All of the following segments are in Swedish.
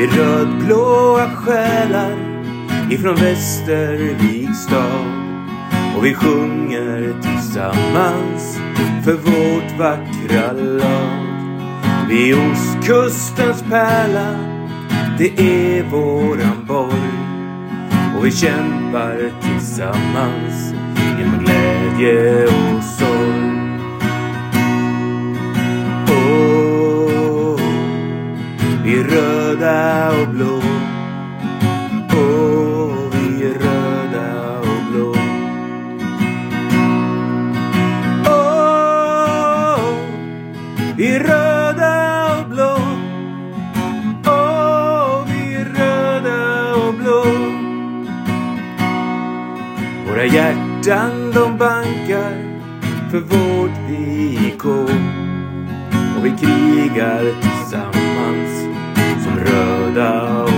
Vi är rödblåa själar ifrån Västerviks stad. Och vi sjunger tillsammans för vårt vackra lag. Vi är ostkustens pärla, det är våran borg. Och vi kämpar tillsammans genom glädje och sorg. Vi är röda och blå. Åh, vi är röda och blå. Åh, vi är röda och blå. Åh, vi är röda och blå. Våra hjärtan de bankar för vårt IK. Och vi krigar tillsammans rodau.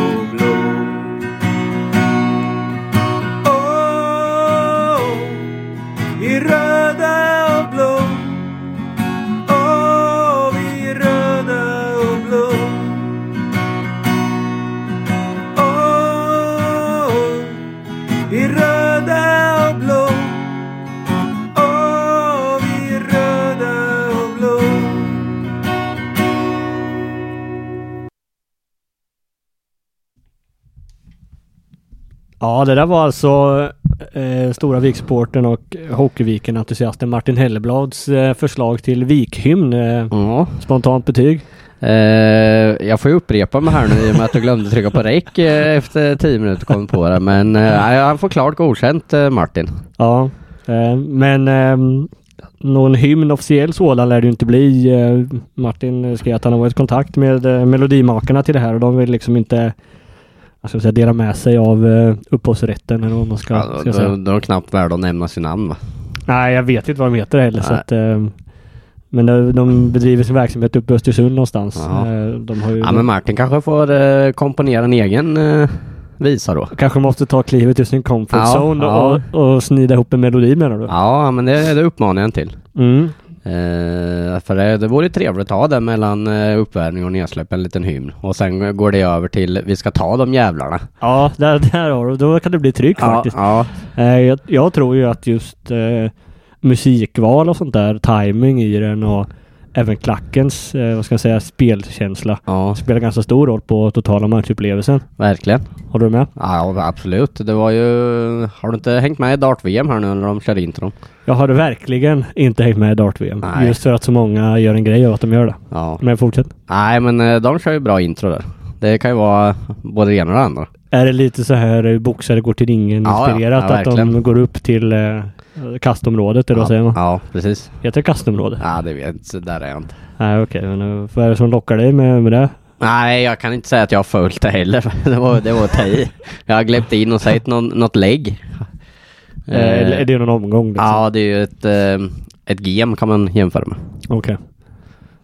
Ja, det där var alltså eh, Stora Viksporten och Hockeyviken-entusiasten Martin Helleblads eh, förslag till vikhymn. Eh, Ja. spontant betyg. Eh, jag får ju upprepa mig här nu i och med att jag glömde trycka på räck eh, efter tio minuter kom på det. Men eh, han får klart godkänt eh, Martin. Ja, men någon hymn officiell sådan lär det ju inte bli. Martin skrev att han har varit i kontakt med melodimakarna till det här och de vill liksom inte jag ska säga, dela med sig av eh, upphovsrätten eller vad man ska, Ja, ska säga. då är de knappt värda att nämna sin namn va? Nej, jag vet inte vad de heter heller. Så att, eh, men de, de bedriver sin verksamhet uppe i Östersund någonstans. Eh, de har ju, Ja men Martin kanske får eh, komponera en egen eh, visa då. kanske måste ta klivet ur sin comfort Ja, zone ja. Och, och snida ihop en melodi menar du? Ja men det, det uppmanar jag till. Mm. Eh, för det, det vore trevligt att ha det mellan eh, uppvärmning och nedsläpp, en liten hymn. Och sen går det över till vi ska ta de jävlarna. Ja, där, där har du. Då kan det bli tryck faktiskt. ja. Eh, jag, jag tror ju att just eh, musikval och sånt där, timing i den och även klackens, eh, vad ska jag säga, spelkänsla ja, spelar ganska stor roll på totala matchupplevelsen. verkligen. Håller du med? Ja absolut. Det var ju... Har du inte hängt med i Dart-VM här nu när de kör intron? Jag har verkligen inte hängt med i Dart-VM. Just för att så många gör en grej av att de gör det. Ja. Men fortsätt. Nej men eh, de kör ju bra intro där. Det kan ju vara både det ena och det andra. Är det lite så här boxare går till ringen Ja, ja. inspirerat? Ja, att de går upp till eh, kastområdet eller vad säger man? ja, precis. Heter det kastområde? Ja, det vet jag inte. Där är jag inte. Nej okej, men eh, vad är det som lockar dig med, med det? Nej, jag kan inte säga att jag har följt det heller. Det var, det var att ta i. Jag har gläppt in och sett någon, något lägg. Eh, eller är det någon omgång? Liksom? Ja, det är ju ett, eh, ett gem kan man jämföra med. Okej.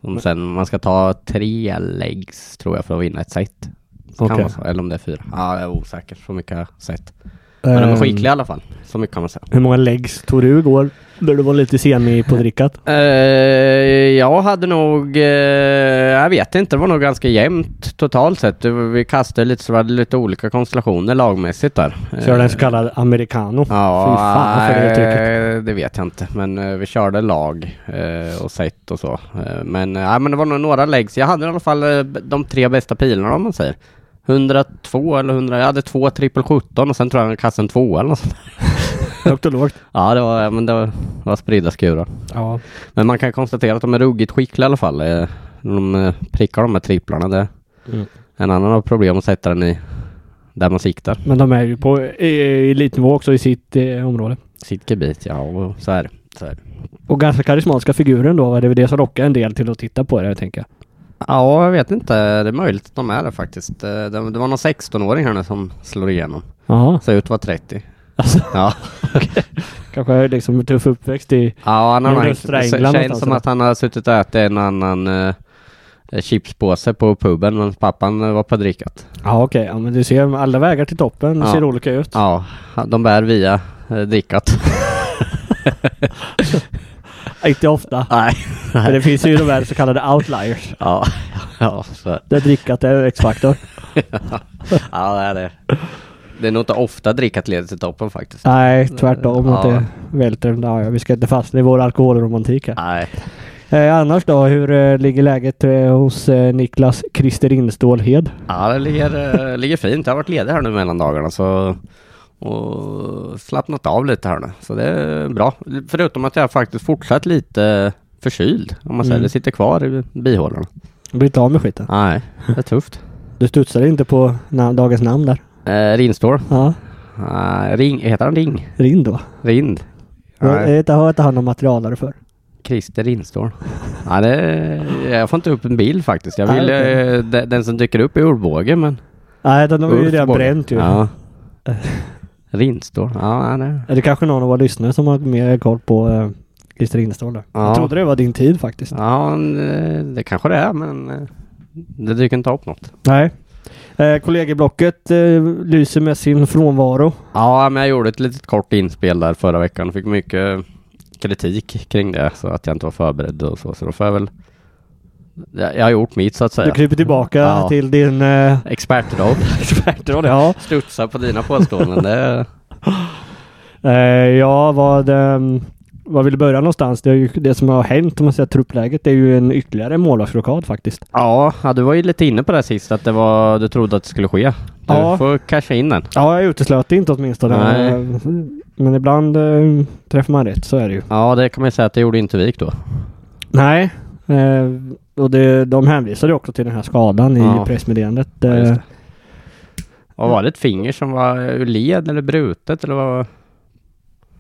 Om sen man ska ta tre legs tror jag för att vinna ett set. Så. Eller om det är fyra. Ja, jag är osäker. Så mycket sett. Men de är Ehm, skickliga i alla fall. Så mycket kan man säga. Hur många legs tog du igår? När du var lite semi på drickat? Eh, jag hade nog, eh, jag vet inte, det var nog ganska jämnt totalt sett. Vi kastade lite så var det lite olika konstellationer lagmässigt där. Körde en Eh, så kallad americano? Ja, Fy fan för det uttrycket. eh, det vet jag inte. Men eh, vi körde lag eh, och set och så. Eh, men, eh, ja, men det var nog några legs. Jag hade i alla fall eh, de tre bästa pilarna om man säger. 102 eller 100, jag hade två trippel 17 och sen tror jag jag kastade en två eller något sånt. Högt och lågt? Ja, det var, men det var, var spridda skurar. Ja. Men man kan konstatera att de är ruggigt skickliga i alla fall. eh, de eh, prickar de här tripplarna. Det Mm. En annan har problem att sätta den i där man siktar. Men de är ju på elitnivå också i sitt eh, område. Sitt gebit, ja och så är det. Så är det. Och ganska karismatiska figuren då. Det är väl det som lockar en del till att titta på det, tänker jag. Ja, jag vet inte. Det är möjligt att de är det faktiskt. Eh, Det, det var någon 16-åring här nu som slår igenom. Jaha. Ser ut att vara 30. Alltså, Ja, kanske liksom en tuff uppväxt i... ja han har känns som att han har suttit och ätit en annan eh, chipspåse på puben men pappan eh, var på drickat. Ja okej, ja, men du ser alla vägar till toppen Ja. ser olika ut. Ja, de bär via eh, drickat. Inte ofta. Nej. Men det finns ju de här så kallade outliers. Ja, Ja, så. Det drickat är X-faktor. ja, det är det. Det är nog inte ofta drickat leder till toppen faktiskt. Nej, tvärtom. Att Ja. det välter. Ja, ja, vi ska inte fastna i vår alkoholromantik här. Nej. Eh, annars då, hur eh, ligger läget eh, hos eh, Niklas Christer Indstålhed? Ja, det ligger, eh, ligger fint. Jag har varit ledig här nu mellan dagarna så och slappnat av lite här nu. Så det är bra. Förutom att jag faktiskt fortsatt lite förkyld. Om man säger Mm. det sitter kvar i bihålorna. Du blir inte av med skiten? Nej, det är tufft. Du studsade inte på na- dagens namn där? Eh, Rindstål. Ja, Nej, ring, heter han Ring? Rind då. Rind? Jag inte, inte han någon materialare för? Christer Rindstål. Ja, det, jag får inte upp en bild faktiskt. Jag vill, okej. eh, de- den som dyker upp är Ordbåge men... Nej, den har vi ju redan bränt ju. Ja. Rindstål. Ja, nej. Är det kanske någon av våra lyssnare som har mer koll på uh, Christer Indstål då? Ja. Jag trodde det var din tid faktiskt. Ja, eh, det kanske det är men eh, det dyker inte upp något. Nej. Eh, kollegieblocket eh, lyser med sin frånvaro. Ja, men jag gjorde ett litet kort inspel där förra veckan och fick mycket kritik kring det så att jag inte var förberedd och så. Så då får jag väl... Jag, har gjort mitt så att säga. Du kryper tillbaka Ja. till din eh, Expertroll. expertroll. Ja. Studsa på dina påståenden. Det, Eh, ja, vad, ehm, vad vill du börja någonstans? Det, är ju, det som har hänt om man säger truppläget är ju en ytterligare målvaktsblockad faktiskt. ja, ja, du var ju lite inne på det sist att det var, du trodde att det skulle ske. Du Ja. får casha in den. Ja, jag uteslöt det inte åtminstone. Nej. Eh, Men ibland eh, träffar man rätt, så är det ju. Ja, det kan man säga att det gjorde inte Vik då. Nej. Eh, och det, de hänvisade också till den här skadan Ja. i pressmeddelandet. Ja, just Eh, var det ett finger som var ur led eller brutet eller vad?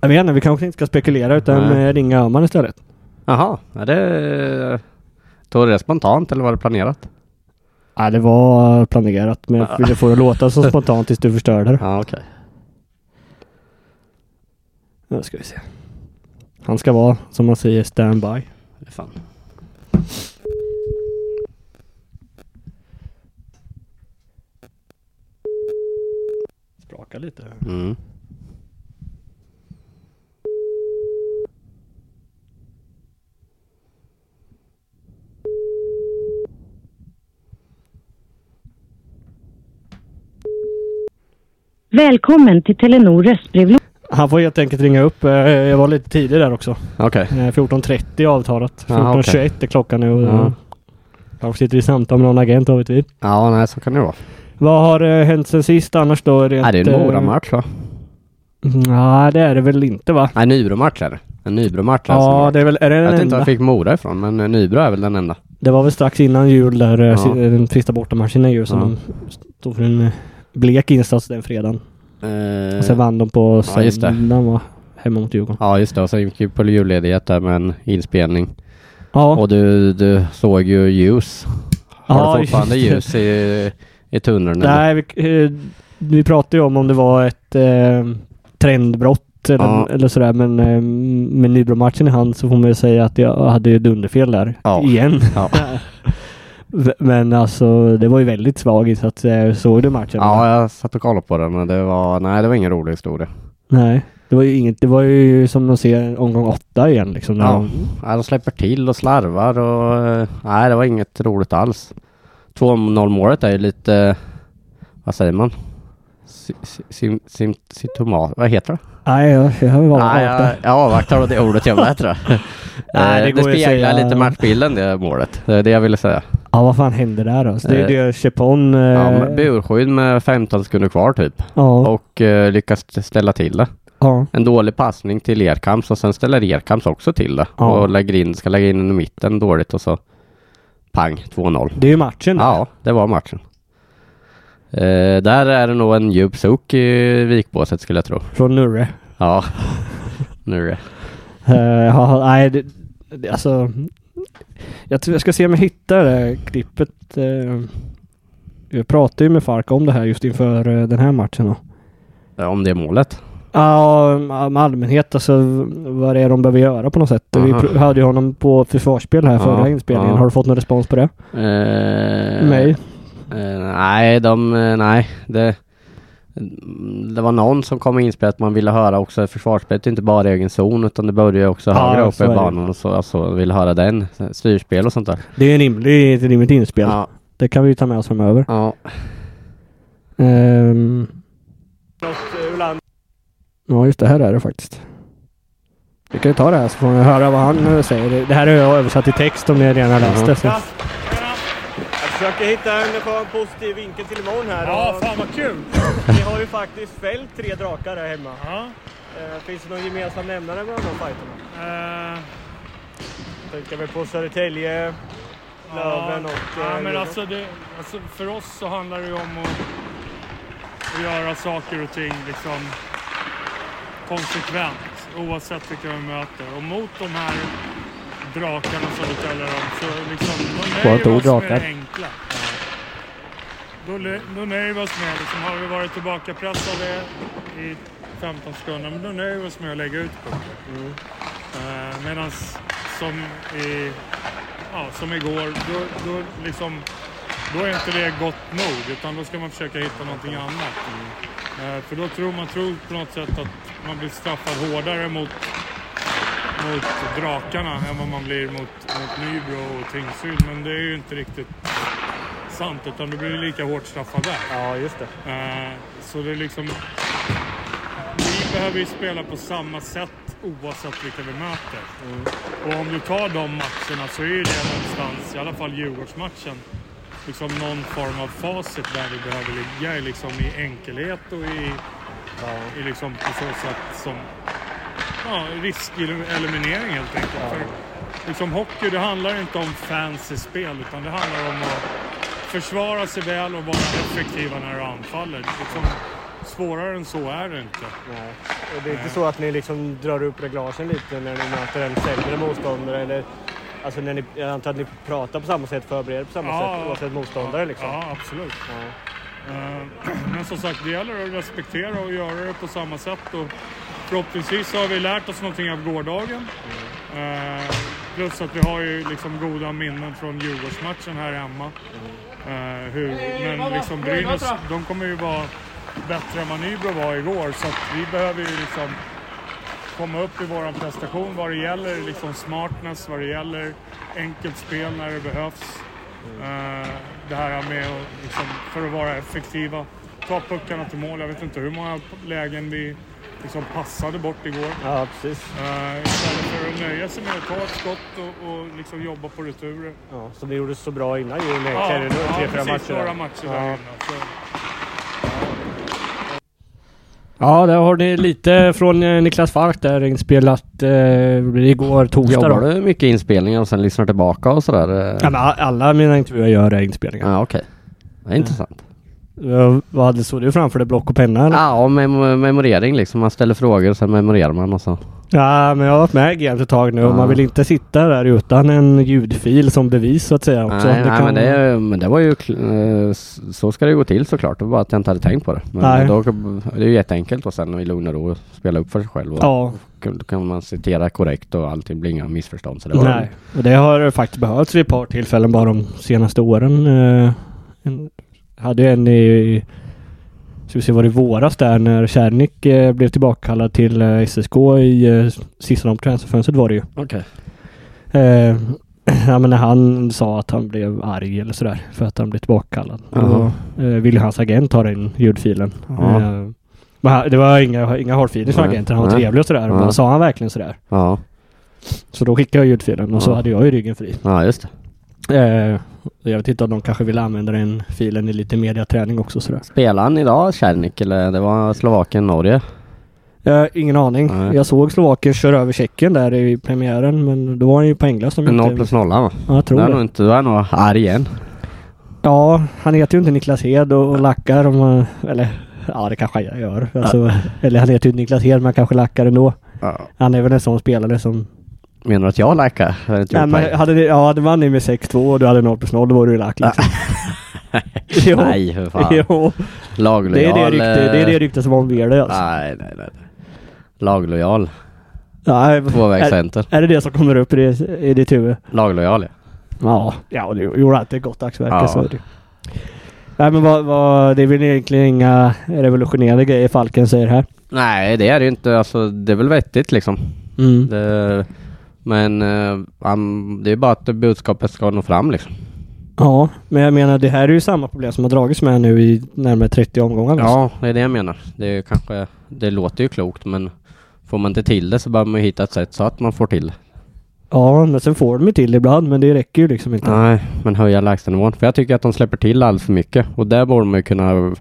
jag vet inte, vi kanske inte ska spekulera utan Nej. eh, ringa Öhman istället. Jaha, är det... Tog det spontant eller var det planerat? Ja, det var planerat men jag ville få det att låta så spontant tills du förstörde det. Ja, okej. Nu ska vi se. Han ska vara, som man säger, standby. Fan. Lite. Mm. Välkommen till Telenor röstbrevlåda. Han får helt enkelt ringa upp. Eh, Jag var lite tidig där också. Okej. Eh, 14.30 avtalat. Jaha, 14.21 är klockan nu. Ja. Kanske sitter i samtal med någon agent, vad vet vi. Ja, nej så kan det vara. Vad har eh, hänt sen sist annars då? Rent, Nej, det är en eh, Mora-match va? Nej, det är det väl inte va? Nej, Nybro-match är det. En Nybro-match är Ja, har- det är väl är det Jag den vet inte var jag fick Mora ifrån, men eh, Nybro är väl den enda. Det var väl strax innan jul där, eh, Ja. den sista bortamatchen i jul som Ja. de stod för en blek insats den fredagen. Eh, Och sen vann de på ja, söndagen va? Hemma mot Djurgården. Ja, just det. Och sen gick vi på julledighet där med en inspelning. Ja, Och du, du såg ju ljus. Har Ja, du fortfarande ljus i, i tunneln? nej vi, eh, vi pratade ju om om det var ett eh, trendbrott eller, Ja. eller sådär men eh, med Nybro-matchen i hand så får man ju säga att jag hade ju dunderfel där. Ja. Igen. Ja. Men alltså det var ju väldigt svag insats. Eh, Såg du matchen? ja, jag satt och kollade på den och det var, nej det var ingen rolig historia. Nej. Det var ju inget, det var ju som att se omgång åtta igen liksom. när Ja. de- Ja, de släpper till och slarvar och eh, nej det var inget roligt alls. 2-0 målet är ju lite, vad säger man? Sim, sim, symptomat, vad heter det? Nej, jag, jag Nej, jag, jag avvaktar det ordet jag. Nej, det Eh, går ju att speglar säga- lite matchbilden det målet. Det är det jag ville säga. Ja, vad fan hände där då? Så det är Eh, det Chepon... Eh, Ja, burskydd med 15 sekunder kvar typ. ja, Och eh, lyckas ställa till det. ja. En dålig passning till Erkams och sen ställer Erkams också till det. Ja. Och lägger in, ska lägga in den i mitten dåligt och så pang 2-0. Det är ju matchen. där. Ja, det var matchen. Eh, där är det nog en djup suck i vikbåset skulle jag tro. Från Nurre. Ja, nu är det. Uh, ja, nej, det, det, alltså... Jag tror jag ska se om jag hittar det här klippet. eh, jag pratade ju med Fark om det här just inför eh, den här matchen. Då. Ja, Om det målet. Ja, med allmänhet alltså vad det är de behöver göra på något sätt. Vi Aha. pr- hade ju honom på försvarsspel här Ja, förra inspelningen. ja. Har du fått någon respons på det? Eh, Nej. Eh, nej, de, eh, nej, det, det var någon som kom in att man ville höra också försvarsspelet, inte bara i egen zon utan det började ju också Ja, högre upp i banan och så, alltså ville höra den, styrspel och sånt där. Det är, en rim, det är ett rimligt inspel. Ja, Det kan vi ju ta med oss framöver. ja. Ehm, ja, just det här är det faktiskt. Vi kan ju ta det här så får ni höra vad han eh, säger. Det här är jag översatt i text om ni redan har läst det. Så. Jag försöker hitta en få en positiv vinkel till imorgon här. Ja, och fan vad kul! Vi har ju faktiskt fällt tre drakar här hemma. Ja. Eh, finns det någon gemensam nämnare mellan de fighterna? Eh, Tänker vi på Södertälje, Löven och... ja, eh, men alltså, det, alltså för oss så handlar det ju om att, att göra saker och ting liksom konsekvent oavsett vilka vi möter. Och mot de här drakarna som vi talar om så liksom, Skönt nöjer vi oss med det enkla. Då, nöjer vi oss med, liksom, har vi varit tillbaka pressade i 15 sekunder, men då nöjer vi oss med att lägga ut pucken. Uh, Medan som, i, ja, som igår, då, då, liksom, då är inte det gott nog utan då ska man försöka hitta någonting annat. Eh, för då tror man tror på något sätt att man blir straffad hårdare mot, mot drakarna än vad man blir mot, mot Nybro och Tingsryd. Men det är ju inte riktigt sant utan du blir lika hårt straffad där. Ja, just det. Eh, Så det är liksom... Vi behöver ju spela på samma sätt oavsett vilka vi möter. Och om du tar de matcherna så är det någonstans, i alla fall Djurgårdsmatchen, liksom någon form av facit där vi behöver ligga liksom i enkelhet och i, i liksom på så sätt som ja, riskeliminering helt enkelt. För liksom hockey, det handlar inte om fancy spel utan det handlar om att försvara sig väl och vara effektiva när du anfaller. Liksom, svårare än så är det inte. Nej. Och det är inte så att ni liksom drar upp reglagen lite när ni möter en sämre motståndare? Eller, alltså när ni, jag antar att ni pratar på samma sätt, förbereder på samma Ja, sätt oavsett motståndare liksom? Ja, absolut. Ja. Eh, men som sagt, det gäller att respektera och göra det på samma sätt. Och förhoppningsvis har vi lärt oss någonting av gårdagen. Eh, plus att vi har ju liksom goda minnen från Djurgårdsmatchen här hemma. Eh, hur, men liksom Brynäs, de kommer ju vara bättre än vad Nybro var igår. Så att vi behöver ju liksom komma upp i vår prestation vad det gäller liksom smartness, vad det gäller enkelt spel när det behövs. Eh, det här med att liksom, för att vara effektiva, ta puckarna till mål. Jag vet inte hur många lägen vi liksom passade bort igår. ja, precis. Uh, istället för att nöja sig med att ta ett skott och, och liksom jobba på returer. Ja, som ni gjorde så bra innan ju Ja. Ja, ja, tre, fyra precis. matcher. Några där. matcher Ja. där innan. Så, Ja, där har ni lite från eh, Niklas Falk där inspelat eh, igår torsdag. Jobbar Då. du mycket inspelningar och sen lyssnar tillbaka och sådär? eh? Ja, men alla mina intervjuer gör är inspelningar. Ja, okej. Det är intressant. Ja. Vad hade så du framför dig? Block och penna eller? Ja, mem- memorering liksom. Man ställer frågor och sen memorerar man och så. Ja, men jag har varit med i gamet ett tag nu och Ja. man vill inte sitta där utan en ljudfil som bevis så att säga också. Nej, nej kan- men, det, men det var ju... eh, Så ska det gå till såklart. Det var bara att jag inte hade tänkt på det. Men Nej. då, det är ju jätteenkelt och sen i lugn och ro spela upp för sig själv. Och Ja, Då kan man citera korrekt och allting blir inga missförstånd. Så det nej. Och det har faktiskt behövts vid ett par tillfällen bara de senaste åren. Eh, en, hade ju en i... Ska vi se, var det våras där när Kärnik eh, blev tillbakakallad till eh, SSK i eh, sista transferfönstret var det ju. Okej. Eh, ja men när han sa att han blev arg eller sådär för att han blev tillbakakallad. Då eh, ville hans agent ta in ljudfilen. Ja. Eh, men han- det var inga, inga hard feelings från agenten. Han var trevlig och sådär. Men sa han verkligen sådär? Ja. Så då skickade jag ljudfilen och så hade jag ju ryggen fri. ja, just det. Eh, jag vet inte om de kanske vill använda den filen i lite mediaträning också sådär. Spelade han idag, Kärnik, eller det var Slovakien-Norge? Eh, ingen aning. Nej. Jag såg Slovakien köra över Tjeckien där i premiären men då var han ju poänglös jag 0 inte... plus 0 va? Ja, jag tror Då är det. nog inte, då är jag nog arg igen. Ja, han heter ju inte Niklas Hed och, och lackar om man, Eller ja, det kanske han gör. Alltså, eller han heter ju Niklas Hed men han kanske lackar ändå. Ja. Han är väl en sån spelare som... Menar du att jag lackar? Jag inte gjort men hade ni, ja, hade man ni med 6-2 och du hade 0 plus 0 då var du ju lack liksom. Jo. Nej, för fan. Jo, det är Laglojal. det rykte, det är det rykte som omger det alltså. Nej, nej, nej. Laglojal. Nej, är, Tvåvägscenter. är det det som kommer upp i, det, i ditt huvud? Laglojal ja. Ja, ja det gjorde alltid ett gott dagsverke Ja. så är det. Nej men vad, vad, det är väl egentligen inga revolutionerande grejer Falken säger här. Nej, det är det ju inte. Alltså, det är väl vettigt liksom. Mm. Det, men han- det är bara att budskapet ska nå fram liksom. Ja, men jag menar det här är ju samma problem som har dragits med nu i närmare 30 omgångar. alltså. Ja, det är det jag menar. Det är kanske, det låter ju klokt men får man inte till det så behöver man ju hitta ett sätt så att man får till det. ja, men sen får de ju till det ibland men det räcker ju liksom inte. Nej, men höja lägstanivån. För jag tycker att de släpper till alldeles för mycket. Och där borde man ju kunna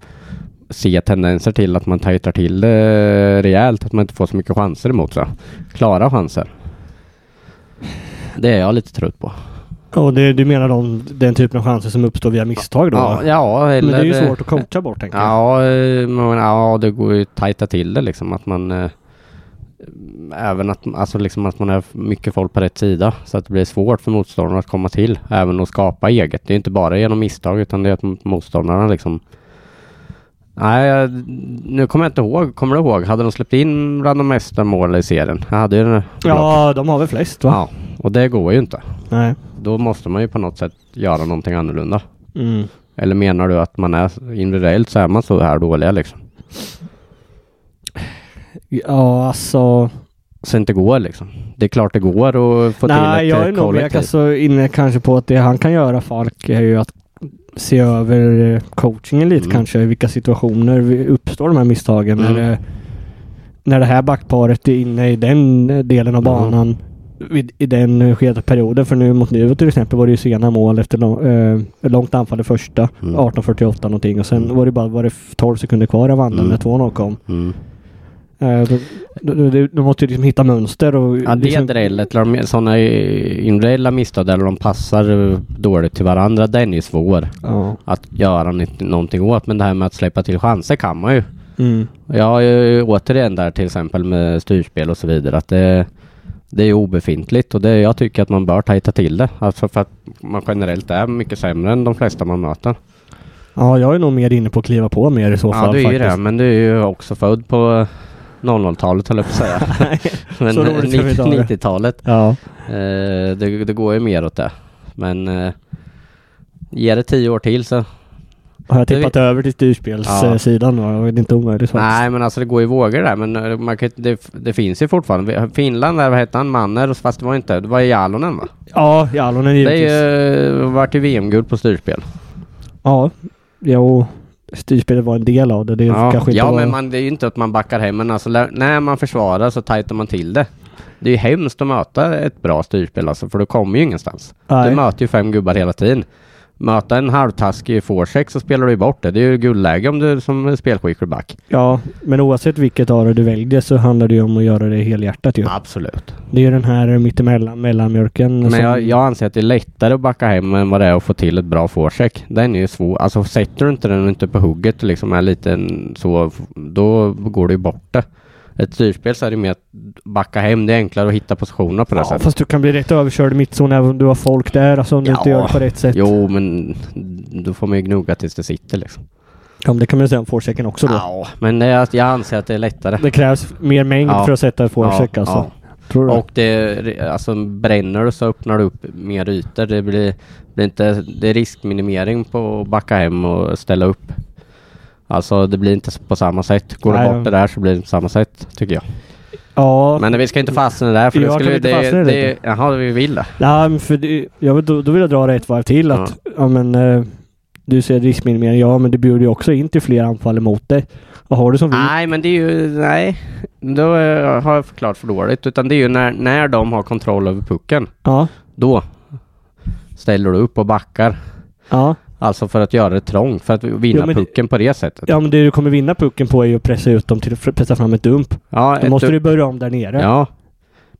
se tendenser till att man tajtar till det rejält. Att man inte får så mycket chanser emot sig. Klara chanser. Det är jag lite trött på. Och det, du menar de, den typen av chanser som uppstår via misstag då? Ja, ja eller... men det är ju svårt att coacha bort tänker jag. Ja, eh, men, ja, det går ju att tajta till det liksom. Att man... Eh, även att, alltså liksom att man har mycket folk på rätt sida. Så att det blir svårt för motståndarna att komma till. Även att skapa eget. Det är inte bara genom misstag utan det är att motståndarna liksom... Nej, nu kommer jag inte ihåg. Kommer du ihåg? Hade de släppt in bland de mesta mål i serien? Jag hade ju den. Ja, de har väl flest va? ja. Och det går ju inte. Nej. Då måste man ju på något sätt göra någonting annorlunda. Mm. Eller menar du att man är individuellt så är man så här dåliga liksom? Ja, alltså. Så inte går liksom. Det är klart det går att få till Nej, ett jag eh, är nog kollektiv. alltså inne kanske på att det han kan göra Falk är ju att se över eh, coachingen lite Mm. kanske. I vilka situationer uppstår de här misstagen. Mm. När, det, när det här backparet är inne i den eh, delen av Mm. banan. vid- I den eh, skeda perioden. För nu mot Nuvo till exempel var det ju sena mål efter lång, eh, långt anfall i första. Mm. 18.48 någonting. Och sen var det bara var det 12 sekunder kvar av Mm. när 2-0 kom. Eh, då, då, då måste du liksom hitta mönster och... Ja, det liksom, är eller de, sådana individuella misstag där de passar eh, dåligt till varandra. Den är ju svår ja. att göra nå- någonting åt. Men det här med att släppa till chanser kan man ju. Mm. Ju återigen där till exempel med styrspel och så vidare. Att det, det är ju obefintligt och det, jag tycker att man bör tajta till det. Alltså för att man generellt är mycket sämre än de flesta man möter. Ja, jag är nog mer inne på att kliva på mer i så Ja, fall du är ju faktiskt. det. Men du är ju också född på 00-talet höll jag på att säga. men så roligt ska vi ta det. 90-talet. Ja. Eh, det, det går ju mer åt det. Men eh, ge det tio år till så. Har jag Det tippat över till styrspelssidan Ja. då? Det är inte omöjligt faktiskt. Nej men alltså det går i vågor där. Men eh, man kan, det, det finns ju fortfarande. Finland där, vad hette han? Manner? Fast det var inte. Det var Jalonen va? Ja, Jalonen Det givetvis. är ju varit VM-guld på styrspel. Ja, jo. Styrspelet var en del av det. Det Ja, kanske inte ja var... men man, det är ju inte att man backar hem. Men alltså när man försvarar så tajtar man till det. Det är ju hemskt att möta ett bra styrspel alltså. För du kommer ju ingenstans. Nej. Du möter ju fem gubbar hela tiden. Möta en halvtaskig forecheck så spelar du ju bort det. Det är ju guldläge om du som spelskicklig back. Ja, men oavsett vilket av det du väljer så handlar det ju om att göra det helhjärtat ju. Absolut. Det är ju den här mittemellan, mellanmjölken Men som... jag, jag anser att det är lättare att backa hem än vad det är att få till ett bra forecheck. Den är ju svår. Alltså sätter du inte den inte på hugget liksom är lite så, då går det ju bort det. Ett styrspel så är det mer att backa hem. Det är enklare att hitta positioner på det Ja, sättet. fast du kan bli rätt överkörd i mittzon även om du har folk där. Alltså om du inte Ja. gör det på rätt sätt. Jo, men då får man ju gnugga tills det sitter liksom. Ja, men det kan man ju säga om forechecken också då. Ja, men det är, jag anser att det är lättare. Det krävs mer mängd Ja. för att sätta ett forecheck alltså. Tror du? Och det, alltså bränner du så öppnar du upp mer ytor. Det blir, blir inte, det är riskminimering på att backa hem och ställa upp. Alltså det blir inte på samma sätt. Går Nej, du bort det där så blir det inte på samma sätt tycker jag. Ja, Men vi ska inte fastna där för Ja, det kan skulle vi det, det, det Jaha, vi vill det. Nej, för det, jag vill, då, då vill jag dra det ett varv till. Att, ja. men, eh, du säger riskminimering, ja men det bjuder ju också in till fler anfall emot dig. Vad har du som vill? Nej men det är ju, nej. Då eh, har jag förklarat för dåligt. Utan det är ju när, när de har kontroll över pucken. Ja, Då ställer du upp och backar. ja. Alltså för att göra det trångt. För att vinna Ja, men det- pucken på det sättet. ja, men det du kommer vinna pucken på är ju att pressa ut dem till att pressa fram ett dump. Ja, Då måste du börja om där nere. Ja.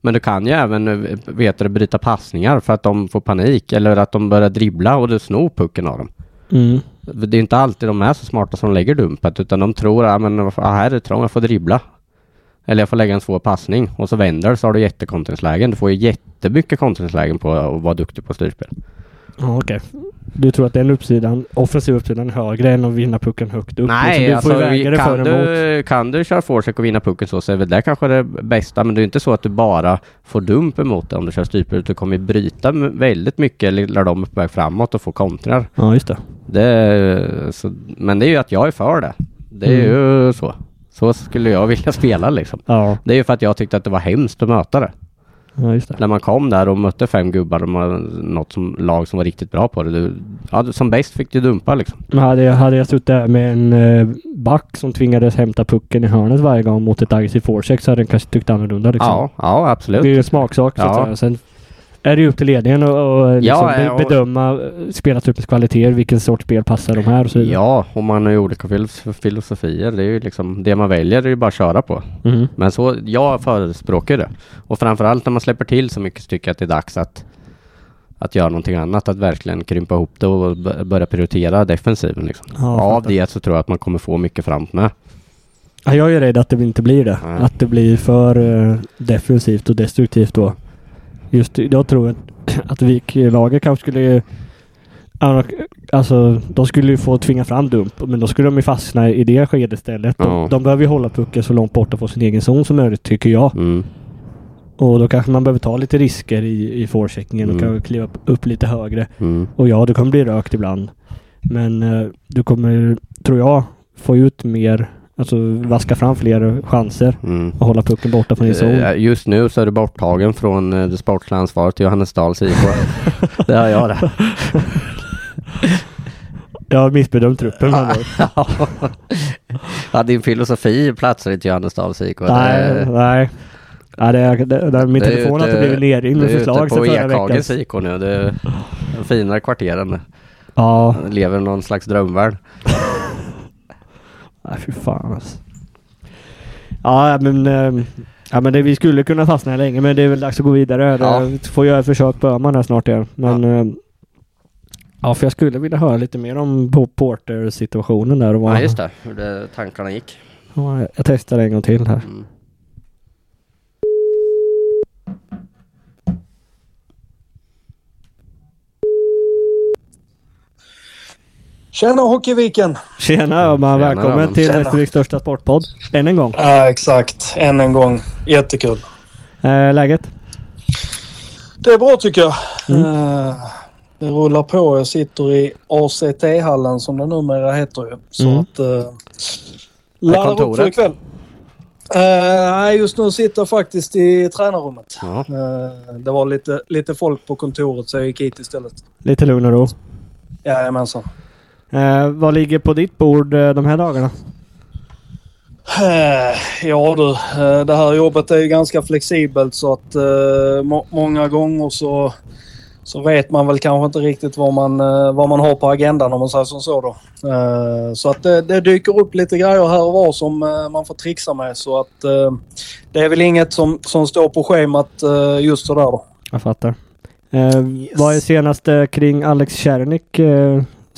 Men du kan ju även eh, vet du, bryta passningar för att de får panik. Eller att de börjar dribbla och du snor pucken av dem. Mm. Det är inte alltid de är så smarta som lägger dumpet. Utan de tror att ah, här är det trångt, jag får dribbla. Eller jag får lägga en svår passning. Och så vänder så har du jättekontringslägen. Du får ju jättemycket kontringslägen på att vara duktig på styrspel. Ja, okej. Du tror att den uppsidan, offensiva uppsidan är högre än att vinna pucken högt upp? Nej, liksom, du får alltså, för kan, du, kan du köra forecheck och vinna pucken så, så är väl det kanske det bästa. Men det är inte så att du bara får dump emot det om du kör stryper. Du kommer bryta väldigt mycket när de på väg framåt och få kontrar. Ja, just det. Det, så, men det är ju att jag är för det. Det är ju så. Så skulle jag vilja spela liksom. Ja, Det är ju för att jag tyckte att det var hemskt att möta det. Ja just det. När man kom där och mötte fem gubbar och man, något som, lag som var riktigt bra på det. Du, ja, som bäst fick du dumpa liksom. Men hade jag, hade jag suttit där med en eh, back som tvingades hämta pucken i hörnet varje gång mot ett aggressivt forecheck så hade den kanske tyckt annorlunda liksom. Ja, ja absolut. Det är ju en smaksak så att Ja. säga. Sen är det ju upp till ledningen och, och liksom Ja, och- bedöma eh, spelartruppens kvaliteter, vilken sorts spel passar de här och så vidare. Ja, och man har ju olika filos- filosofier. Det är ju liksom det man väljer, är ju bara att köra på. Mhm. Men så, jag förespråkar det. Och framförallt när man släpper till så mycket så tycker jag att det är dags att att göra någonting annat, att verkligen krympa ihop det och börja prioritera defensiven liksom. Ja, Av det så tror jag att man kommer få mycket framåt med. Ja, jag är rädd att det inte blir det. Nej. Att det blir för eh, defensivt och destruktivt då. Just jag tror att, Vik-laget kanske skulle... Alltså, de skulle ju få tvinga fram dump, men då skulle de ju fastna i det skedet istället. De, Ja. de behöver ju hålla pucken så långt borta från sin egen zon som möjligt, tycker jag. Mm. Och då kanske man behöver ta lite risker i, i forecheckingen och Mm. kanske kliva upp, upp lite högre. Mm. Och ja, det kommer bli rökt ibland. Men eh, du kommer, tror jag, få ut mer, alltså vaska fram fler chanser Mm. och hålla pucken borta från din zon. Eh, Just nu så är du borttagen från eh, det sportsliga ansvaret till Johannesdals IK. det har jag det. Jag har missbedömt truppen. ja, din filosofi platsar inte Johannesdals IK. nej, Det- nej. Ja, det är, det, det, min är telefon har ute- inte blivit nerringd med Du är förslag ute sen på förra Ekhagens veckan. IK nu. Det är finare kvarter än det. Ja, Lever någon slags drömvärld. Nej fy fan alltså. Ja, men, eh, ja, men det, vi skulle kunna fastna här länge men det är väl dags att gå vidare. Ja. Det Får göra ett försök på Öhman här snart igen. Men ja. ja, för jag skulle vilja höra lite mer om Porter-situationen där. Och vad, Ja, just det. Hur det, tankarna gick. Ja, jag testar en gång till här. Mm. Tjena Hockeyviken! Tjena Öhman, Tjena, välkommen Öhman. till Tjena. Västerviks största sportpodd. Än en gång. Ja, exakt. Än en gång. Jättekul. Eh, läget? Det är bra tycker jag. Eh, det rullar på. Jag sitter i ACT-hallen som det numera heter ju. Så Mm. att... Uh, laddar upp för kontoret? ikväll. Eh, Nej, just nu sitter jag faktiskt i tränarrummet. Ja. Eh, det var lite, lite folk på kontoret så jag gick hit istället. Lite lugn och ro. Jajamensan. Eh, vad ligger på ditt bord eh, de här dagarna? Eh, Ja du, eh, det här jobbet är ju ganska flexibelt så att eh, må- många gånger så, så vet man väl kanske inte riktigt vad man, vad man har på agendan om man säger som så då. Eh, Så att det, det dyker upp lite grejer här och var som man får trixa med så att eh, det är väl inget som, som står på schemat just sådär då. Jag fattar. Eh, Vad är senaste kring Alex Czernik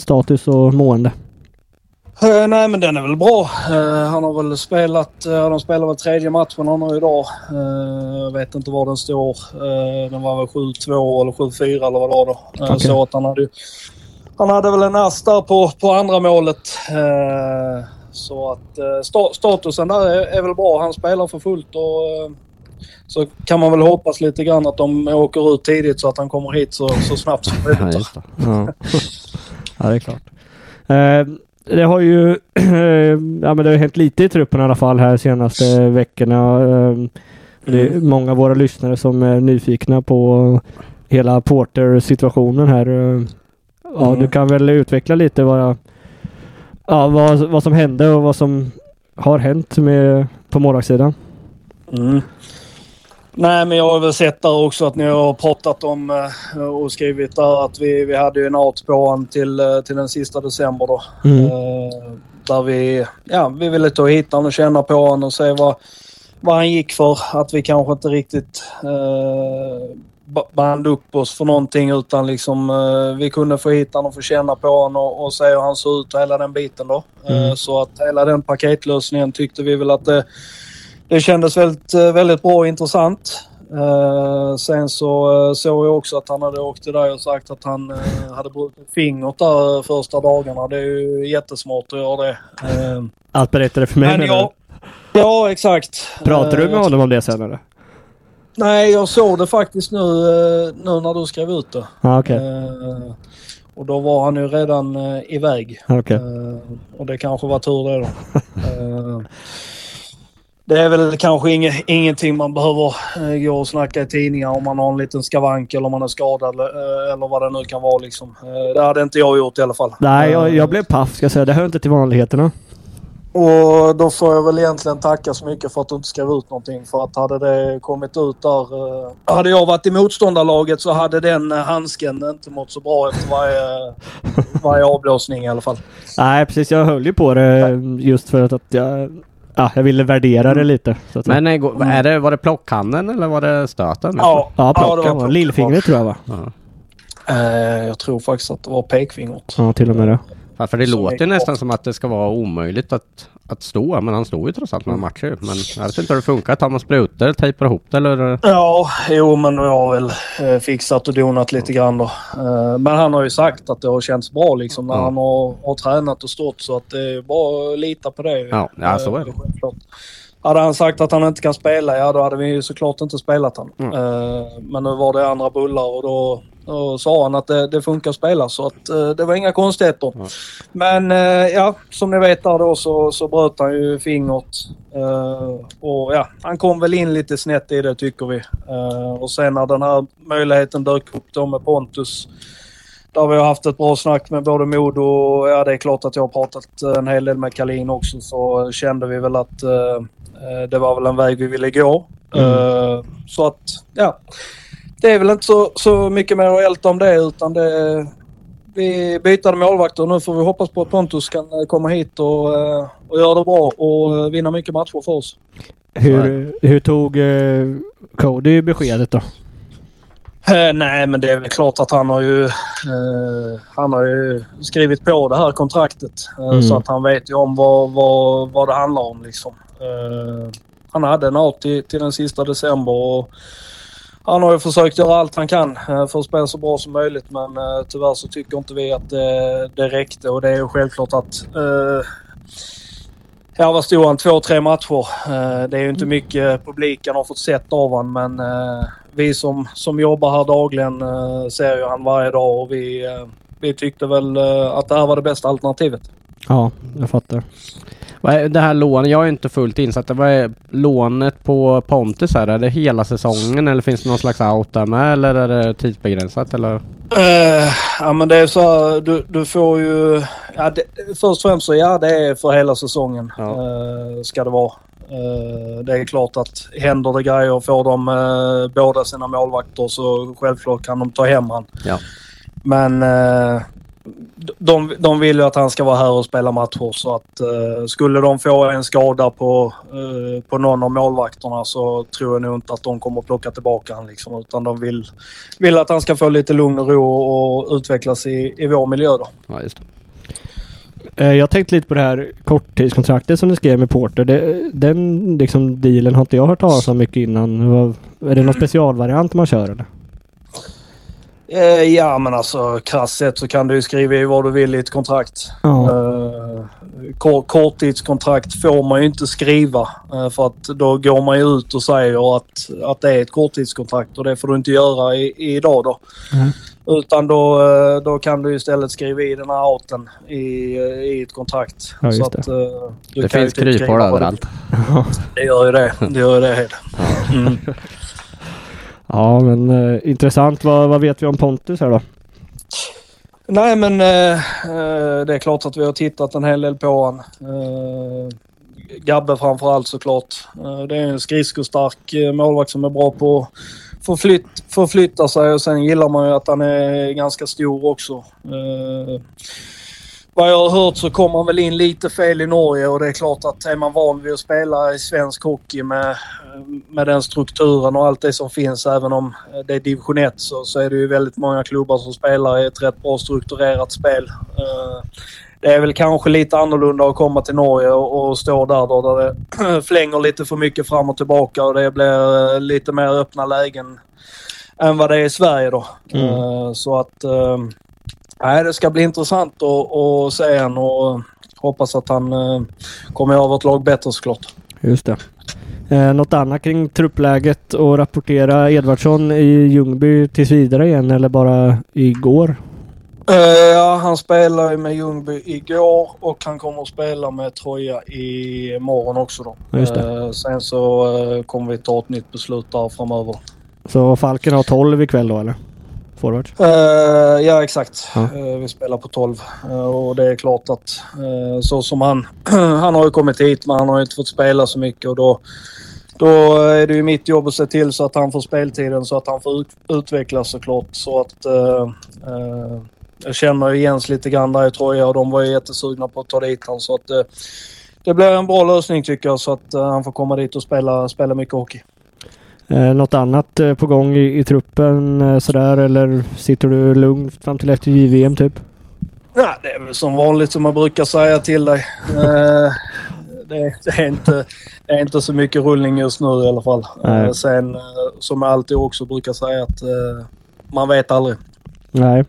status och mående? Eh, nej men den är väl bra. Eh, han har väl spelat, uh, de spelar väl tredje matchen han har idag. Eh, jag vet inte var den står. Eh, den var väl 7-2 eller 7-4 eller vad det var då. Okej. Så att han hade Han hade väl en ass där på, på andra målet. Eh, så att eh, sta- statusen där är, är väl bra. Han spelar för fullt och eh, så kan man väl hoppas lite grann att de åker ut tidigt så att han kommer hit så, så snabbt som möjligt. Ja, ja det är klart. Eh, det har ju ja, men det har hänt lite i truppen i alla fall här senaste veckorna. Eh, det är många av våra lyssnare som är nyfikna på hela Porter-situationen här. Eh, Ja, Mm. Du kan väl utveckla lite vad, ja, vad, vad som hände och vad som har hänt med, på målvaktssidan. Mm. Nej, men jag har väl sett där också att ni har pratat om eh, och skrivit där att vi, vi hade ju en out på honom till, eh, till den sista december då. Mm. Eh, där vi, ja, vi ville ta hit honom och känna på honom och se vad, vad han gick för. Att vi kanske inte riktigt eh, ba- band upp oss för någonting utan liksom eh, vi kunde få hit honom och få känna på honom och, och se hur han såg ut och hela den biten då. Eh, Mm. så att hela den paketlösningen tyckte vi väl att det, det kändes väldigt, eh, väldigt bra och intressant. Eh, sen så eh, såg jag också att han hade åkt till dig och sagt att han eh, hade brutit fingret där första dagarna. Det är ju jättesmart att göra det. Eh, Allt berättade för mig men menar ja, exakt. du? Pratar du med honom om det sen eller? Nej, jag såg det faktiskt nu, nu när du skrev ut det. Okej. Eh, och då var han ju redan iväg. Okej. Eh, och det kanske var tur det då. Det är väl kanske inge, ingenting man behöver eh, gå och snacka i tidningar om man har en liten skavank eller om man är skadad eller, eh, eller vad det nu kan vara. Liksom. Eh, det hade inte jag gjort i alla fall. Nej, jag, Eh, jag blev paff ska jag säga. Det hör inte till vanligheterna. och då får jag väl egentligen tacka så mycket för att du inte skrev ut någonting. För att hade det kommit ut där... hade jag varit i motståndarlaget så hade den handsken inte mått så bra efter varje, varje avblåsning i alla fall. Nej, precis. Jag höll ju på det just för att, att jag... Ja, jag ville värdera det lite. Så att, Men eh, gå- är det, var det plockhanden eller var det stöten? Ja, ja, det plockan var plockan. Lillfingret tror jag va? Ja. Eh, jag tror faktiskt att det var pekfingret. Ja, till och med det. Ja, för det Som låter nästan som att det ska vara omöjligt att, att stå, men han står ju trots allt några matcher. Men jag vet inte hur det funkar. Tar man sprutor, tejpar ihop det eller? Ja, jo men jag har väl eh, fixat och donat lite grann då. Eh, men han har ju sagt att det har känts bra liksom när Ja. han har, har tränat och stått så att det är bara att lita på det. Ja, ja, så är det. Eh. Hade han sagt att han inte kan spela, ja då hade vi ju såklart inte spelat han. Mm. Eh, men nu var det andra bullar och då, då sa han att det, det funkar att spela så att eh, det var inga konstigheter. Ja. Men eh, ja, som ni vet där då så, så bröt han ju fingret. Eh, och ja, han kom väl in lite snett i det tycker vi. Eh, och sen när den här möjligheten dök upp då med Pontus. Där vi har haft ett bra snack med både Modo och ja, det är klart att jag har pratat en hel del med Kalin också så kände vi väl att eh, eh, det var väl en väg vi ville gå. Eh, så att ja, det är väl inte så, så mycket mer att älta om det utan det vi byter målvakter. Nu får vi hoppas på att Pontus kan eh, komma hit och, eh, och göra det bra och eh, vinna mycket matcher för oss. Hur, hur tog eh, Cody beskedet då? Eh, nej, men det är väl klart att han har ju, eh, han har ju skrivit på det här kontraktet. Eh, Mm. Så att han vet ju om vad, vad, vad det handlar om. Liksom. Eh, han hade en out till, till den sista december och han har ju försökt göra allt han kan eh, för att spela så bra som möjligt men eh, tyvärr så tycker inte vi att det, det räckte och det är ju självklart att eh, Ja, vad stod han? Två, tre matcher. Eh, det är ju inte mycket publiken har fått sett av honom men eh, vi som, som jobbar här dagligen eh, ser ju han varje dag och vi, eh, vi tyckte väl eh, att det här var det bästa alternativet. Ja, jag fattar. Det här lånet, jag är inte fullt insatt. Vad är lånet på Pontus här? Är det hela säsongen eller finns det någon slags out där med eller är det tidsbegränsat eller? Eh, ja men det är så här, du, du får ju... Ja, det, först och främst så ja det är för hela säsongen Ja. eh, ska det vara. Eh, det är klart att händer det grejer och får de båda sina målvakter så självklart kan de ta hem han. Ja. Men de, de vill ju att han ska vara här och spela matcher så att eh, skulle de få en skada på, eh, på någon av målvakterna så tror jag nog inte att de kommer plocka tillbaka han liksom utan de vill, vill att han ska få lite lugn och ro och utvecklas i, i vår miljö då. Ja, just det. Eh, jag tänkte lite på det här korttidskontraktet som du skrev med Porter. Det, den liksom dealen har inte jag hört talas om mycket innan. Är det någon specialvariant man kör eller? Eh, ja men alltså krasst sett så kan du ju skriva i vad du vill i ett kontrakt. Ja. Eh, kor- korttidskontrakt får man ju inte skriva eh, för att då går man ju ut och säger att, att det är ett korttidskontrakt och det får du inte göra i, idag då. Mm. Utan då, då kan du istället skriva i den här outen i, i ett kontrakt. Ja, så att, du Det finns kryphål överallt. Det gör ju det. Det gör ju det. Mm. Ja men eh, intressant. Vad, vad vet vi om Pontus här då? Nej men eh, eh det är klart att vi har tittat en hel del på honom. Eh, Gabbe framförallt såklart. Eh, det är en skridskostark eh, målvakt som är bra på att förflytt, förflytta sig och sen gillar man ju att han är ganska stor också. Eh, vad jag har hört så kom han väl in lite fel i Norge och det är klart att är man van vid att spela i svensk hockey med, med den strukturen och allt det som finns även om det är division 1 så, så är det ju väldigt många klubbar som spelar i ett rätt bra strukturerat spel. Eh, det är väl kanske lite annorlunda att komma till Norge och, och stå där då där det flänger lite för mycket fram och tillbaka och det blir eh, lite mer öppna lägen än vad det är i Sverige då. Mm. Eh, så att nej, det ska bli intressant att, att se en och hoppas att han eh, kommer göra vårt lag bättre såklart. Just det. Eh, något annat kring truppläget och rapportera Edvardsson i Ljungby tills vidare igen eller bara igår? Eh, ja, han spelade med Ljungby igår och han kommer att spela med Troja i morgon också då. Just det. Eh, sen så eh, kommer vi ta ett nytt beslut där framöver. Så Falken har 12 ikväll då eller? Forward? Eh, ja, exakt. Ja. Eh, vi spelar på 12 Eh, och det är klart att så som han... han har ju kommit hit men han har ju inte fått spela så mycket och då, då är det ju mitt jobb att se till så att han får speltiden så att han får ut, utvecklas såklart. Så att... jag känner ju Jens lite grann där i Troja och de var ju jättesugna på att ta dit honom så att det blir en bra lösning tycker jag så att han får komma dit och spela, spela mycket hockey. Eh, något annat eh, på gång i, i truppen eh, sådär eller sitter du lugnt fram till efter JVM typ? Ja, det är väl som vanligt som man brukar säga till dig. Eh, det, det, är inte, det är inte så mycket rullning just nu i alla fall. Nej. Sen som jag alltid också brukar säga att man vet aldrig. Nej.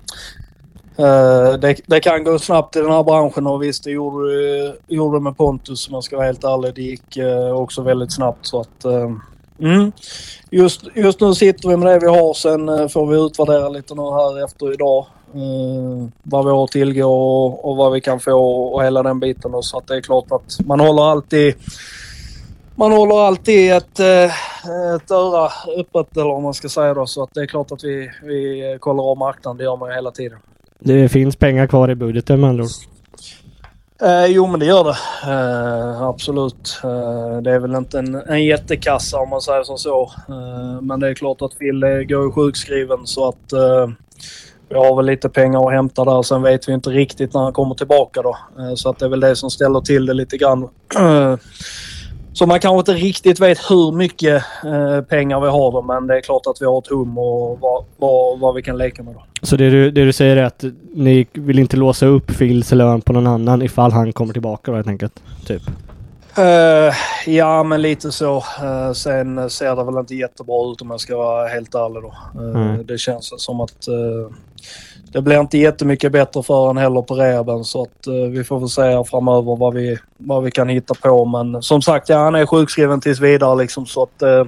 Det, det kan gå snabbt i den här branschen och visst det gjorde, gjorde det med Pontus om jag ska vara helt ärlig. Det gick också väldigt snabbt så att mm. just, just nu sitter vi med det vi har. Sen eh, får vi utvärdera lite nu här efter idag. eh, vad vi har att tillgå och, och vad vi kan få och hela den biten. Så att det är klart att man håller alltid man håller alltid ett, eh, ett öra öppet eller om man ska säga då. Så att det är klart att vi, vi kollar av marknaden. Det gör man ju hela tiden. Det finns pengar kvar i budgeten med andra ord. Eh, jo men det gör det. Eh, absolut. Eh, det är väl inte en, en jättekassa om man säger som så. Eh, men det är klart att Phil går ju sjukskriven så att eh, vi har väl lite pengar att hämta där. Sen vet vi inte riktigt när han kommer tillbaka då. Eh, så att det är väl det som ställer till det lite grann. Eh, så man kanske inte riktigt vet hur mycket eh, pengar vi har då, men det är klart att vi har ett hum och vad, vad, vad vi kan leka med då. Så det du, det du säger är att ni vill inte låsa upp Phils lön på någon annan ifall han kommer tillbaka då helt enkelt? Typ. Eh, ja, men lite så. Eh, sen ser det väl inte jättebra ut om jag ska vara helt ärlig då. Eh, Mm. Det känns som att det blir inte jättemycket bättre för honom heller på rehaben så att eh, vi får väl se framöver vad vi, vad vi kan hitta på. Men som sagt, ja, han är sjukskriven tills vidare liksom så att eh, eh,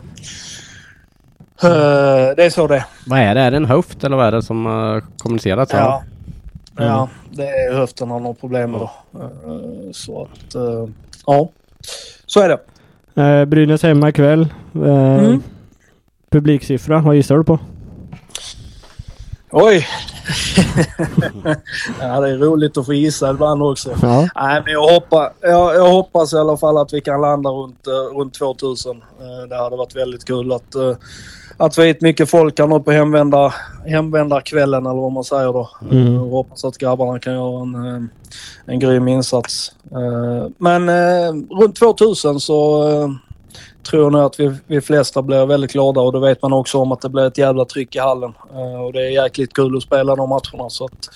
det är så det. Vad är det? Är det en höft eller vad är det som har kommunicerats? Ja. Mm. ja, det är höften han har problem med då. Eh, så att, eh, ja. Så är det. Brynäs hemma ikväll. Mm. Publiksiffra, vad gissar du på? Oj! ja, det är roligt att få gissa ibland också. Ja. Nej, men jag, hoppas, jag, jag hoppas i alla fall att vi kan landa runt, eh, runt 2000. Eh, det hade varit väldigt kul att, uh, att vi är mycket folk här nu på hemvända, hemvändarkvällen eller vad man säger då. Mm. Eh, och hoppas att grabbarna kan göra en, eh, en grym insats. Eh, men eh, runt 2000 så eh, tror nog att vi, vi flesta blir väldigt glada och då vet man också om att det blir ett jävla tryck i hallen. Eh, och det är jäkligt kul att spela de matcherna. Så att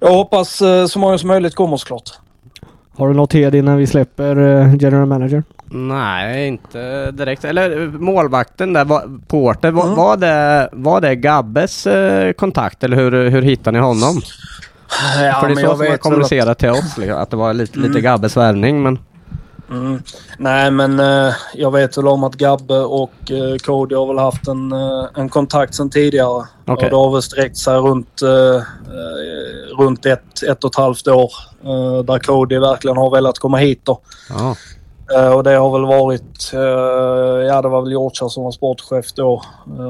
jag hoppas eh, så många som möjligt kommer såklart. Har du något hed innan vi släpper eh, General Manager? Nej, inte direkt. Eller målvakten där, Porter, var, Mm. var, det, var det Gabbes eh, kontakt eller hur, hur hittade ni honom? Ja, För det är så jag som man kommunicerat till oss, liksom, att det var lite, lite Gabbes värvning men... Mm. Nej, men eh, jag vet väl om att Gabbe och eh, Cody har väl haft en, eh, en kontakt sedan tidigare. Okej. Och det har väl sträckt sig runt, eh, eh, runt ett, ett och ett halvt år. Eh, där Cody verkligen har velat komma hit då. Ja. Eh, och det har väl varit, ja det var väl Georgia som var sportchef då.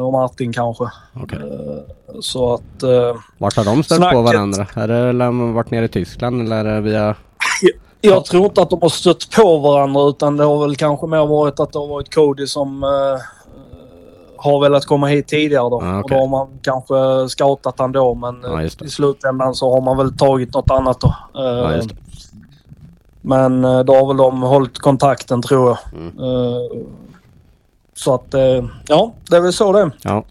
Och Martin kanske. Eh, så att... Eh, Vart har de stött på Snacket. varandra? Är det har de varit nere i Tyskland eller via... Jag tror inte att de har stött på varandra utan det har väl kanske mer varit att det har varit Cody som eh, har velat komma hit tidigare då. Ah, Och okej. då har man kanske scoutat han då men eh, det. i slutändan så har man väl tagit något annat då. Eh, det. Men eh, då har väl de hållit kontakten tror jag. Mm. Eh, så att eh, ja, det är väl så det är. Ja.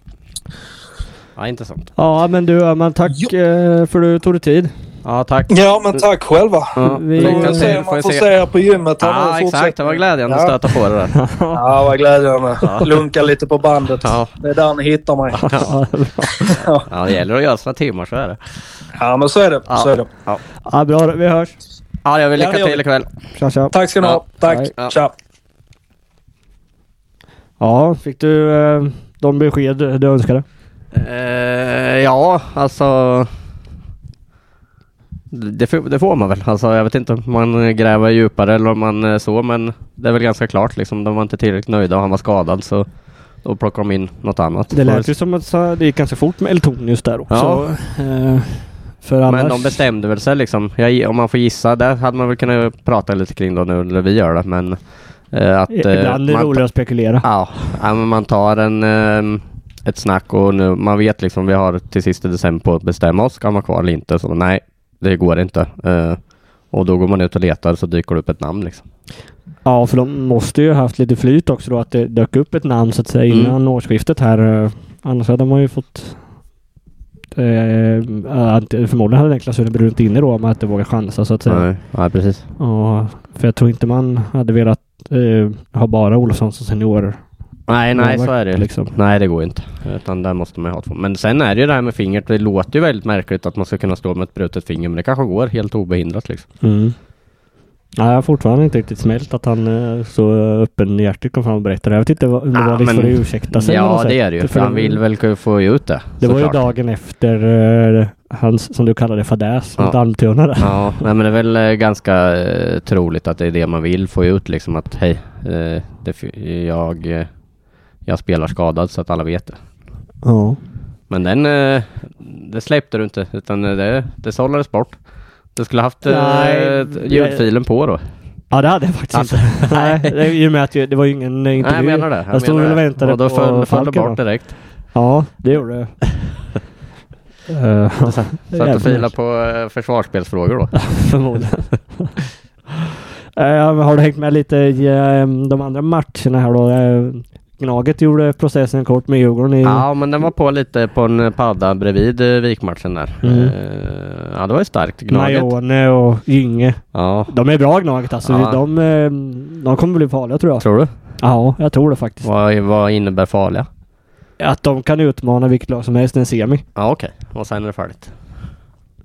Ja, intressant. Ja men du Öhman, tack Jo. eh, för att du tog dig tid. Ja, tack. Ja, men tack själva. Ja, Vi- Får se om man får se. er på gymmet Ja, exakt. Det var glädjande att Ja. stöta på det där. Ja, vad glädjande. Lunka lite på bandet. Ja. Det är där ni hittar mig. Ja, det gäller att göra sina timmar, så är det. Ja, men så är det. Ja. Så är det. Ja, Ja, bra, vi hörs. ja jag vill Ja, lycka det till ikväll. Tja, tja. Tack ska ni Ja. ha. Tack. Ja. Tja. Ja, fick du eh, de besked du önskade? Eh, ja, alltså... Det, får- det får man väl. Alltså, jag vet inte om man gräver djupare eller om man eh, så, men det är väl ganska klart liksom. De var inte tillräckligt nöjda och han var skadad så då plockar de in något annat. Det lät ju som att det gick ganska fort med Eltonius där också. Ja. Eh, för annars... Men de bestämde väl sig liksom. Jag, om man får gissa, där hade man väl kunnat prata lite kring då nu, eller vi gör det, men... eh, att, eh, Ibland är det man- roligare att spekulera. Ja, ja men man tar en, ehm, ett snack och nu, man vet liksom vi har till sist i december på att bestämma oss, ska man vara kvar eller inte? Så nej, det går inte. Eh, och då går man ut och letar så dyker det upp ett namn liksom. Ja, för de måste ju haft lite flyt också då att det dök upp ett namn så att säga Mm. innan årsskiftet här. eh, Annars hade man ju fått Eh, förmodligen hade Niklas Sundberg brunnit inne då om att inte våga chansa så att säga. Nej, nej precis. Ja, för jag tror inte man hade velat eh, ha bara Olofsson som senior. Nej, nej så är det liksom. Nej, det går inte. Utan där måste man ju ha två. Men sen är det ju det här med fingret. Det låter ju väldigt märkligt att man ska kunna stå med ett brutet finger, men det kanske går helt obehindrat liksom. Mm. Ja, jag har fortfarande inte riktigt smält att han eh, så öppenhjärtigt kom fram och berättade. Jag vet inte vad, om det Ja, var liksom men- för att ursäkta sig. Ja, det är det ju. För han vill väl få ut det. Det var ju såklart. dagen efter eh, hans, som du kallade fadäs mot Ja. Almtuna där. Ja, nej, men det är väl eh, ganska troligt att det är det man vill få ut liksom att hej, f- jag, jag spelar skadad så att alla vet det. Ja. Men den, eh, det släppte du inte utan eh, det, det sållades bort. Du skulle haft eh, Nej, ljudfilen på då. Ja det hade jag faktiskt Alltså, inte. Nej, det, i och med att jag, det var ju ingen intervju. Nej, jag menar det. Jag, stod menar väl och väntade och då på föll, föll det bort direkt. Ja, det gjorde det. Eh, Satt och filade på försvarsspelsfrågor då. Förmodligen. Eh, har du hängt med lite i eh, de andra matcherna här då? Eh, Gnaget gjorde processen kort med Djurgården i... Ja, men den var på lite på en padda bredvid eh, vikmatchen där. Mm. Eh, ja, det var ju starkt. Gnaget. Majone och Gynge. Ja, De är bra Gnaget alltså. Ja. De, eh, de kommer bli farliga tror jag. tror du? Ja, jag tror det faktiskt. Vad, vad innebär farliga? Att de kan utmana vilket lag som helst i en semi. Ja okej, och sen är det färdigt.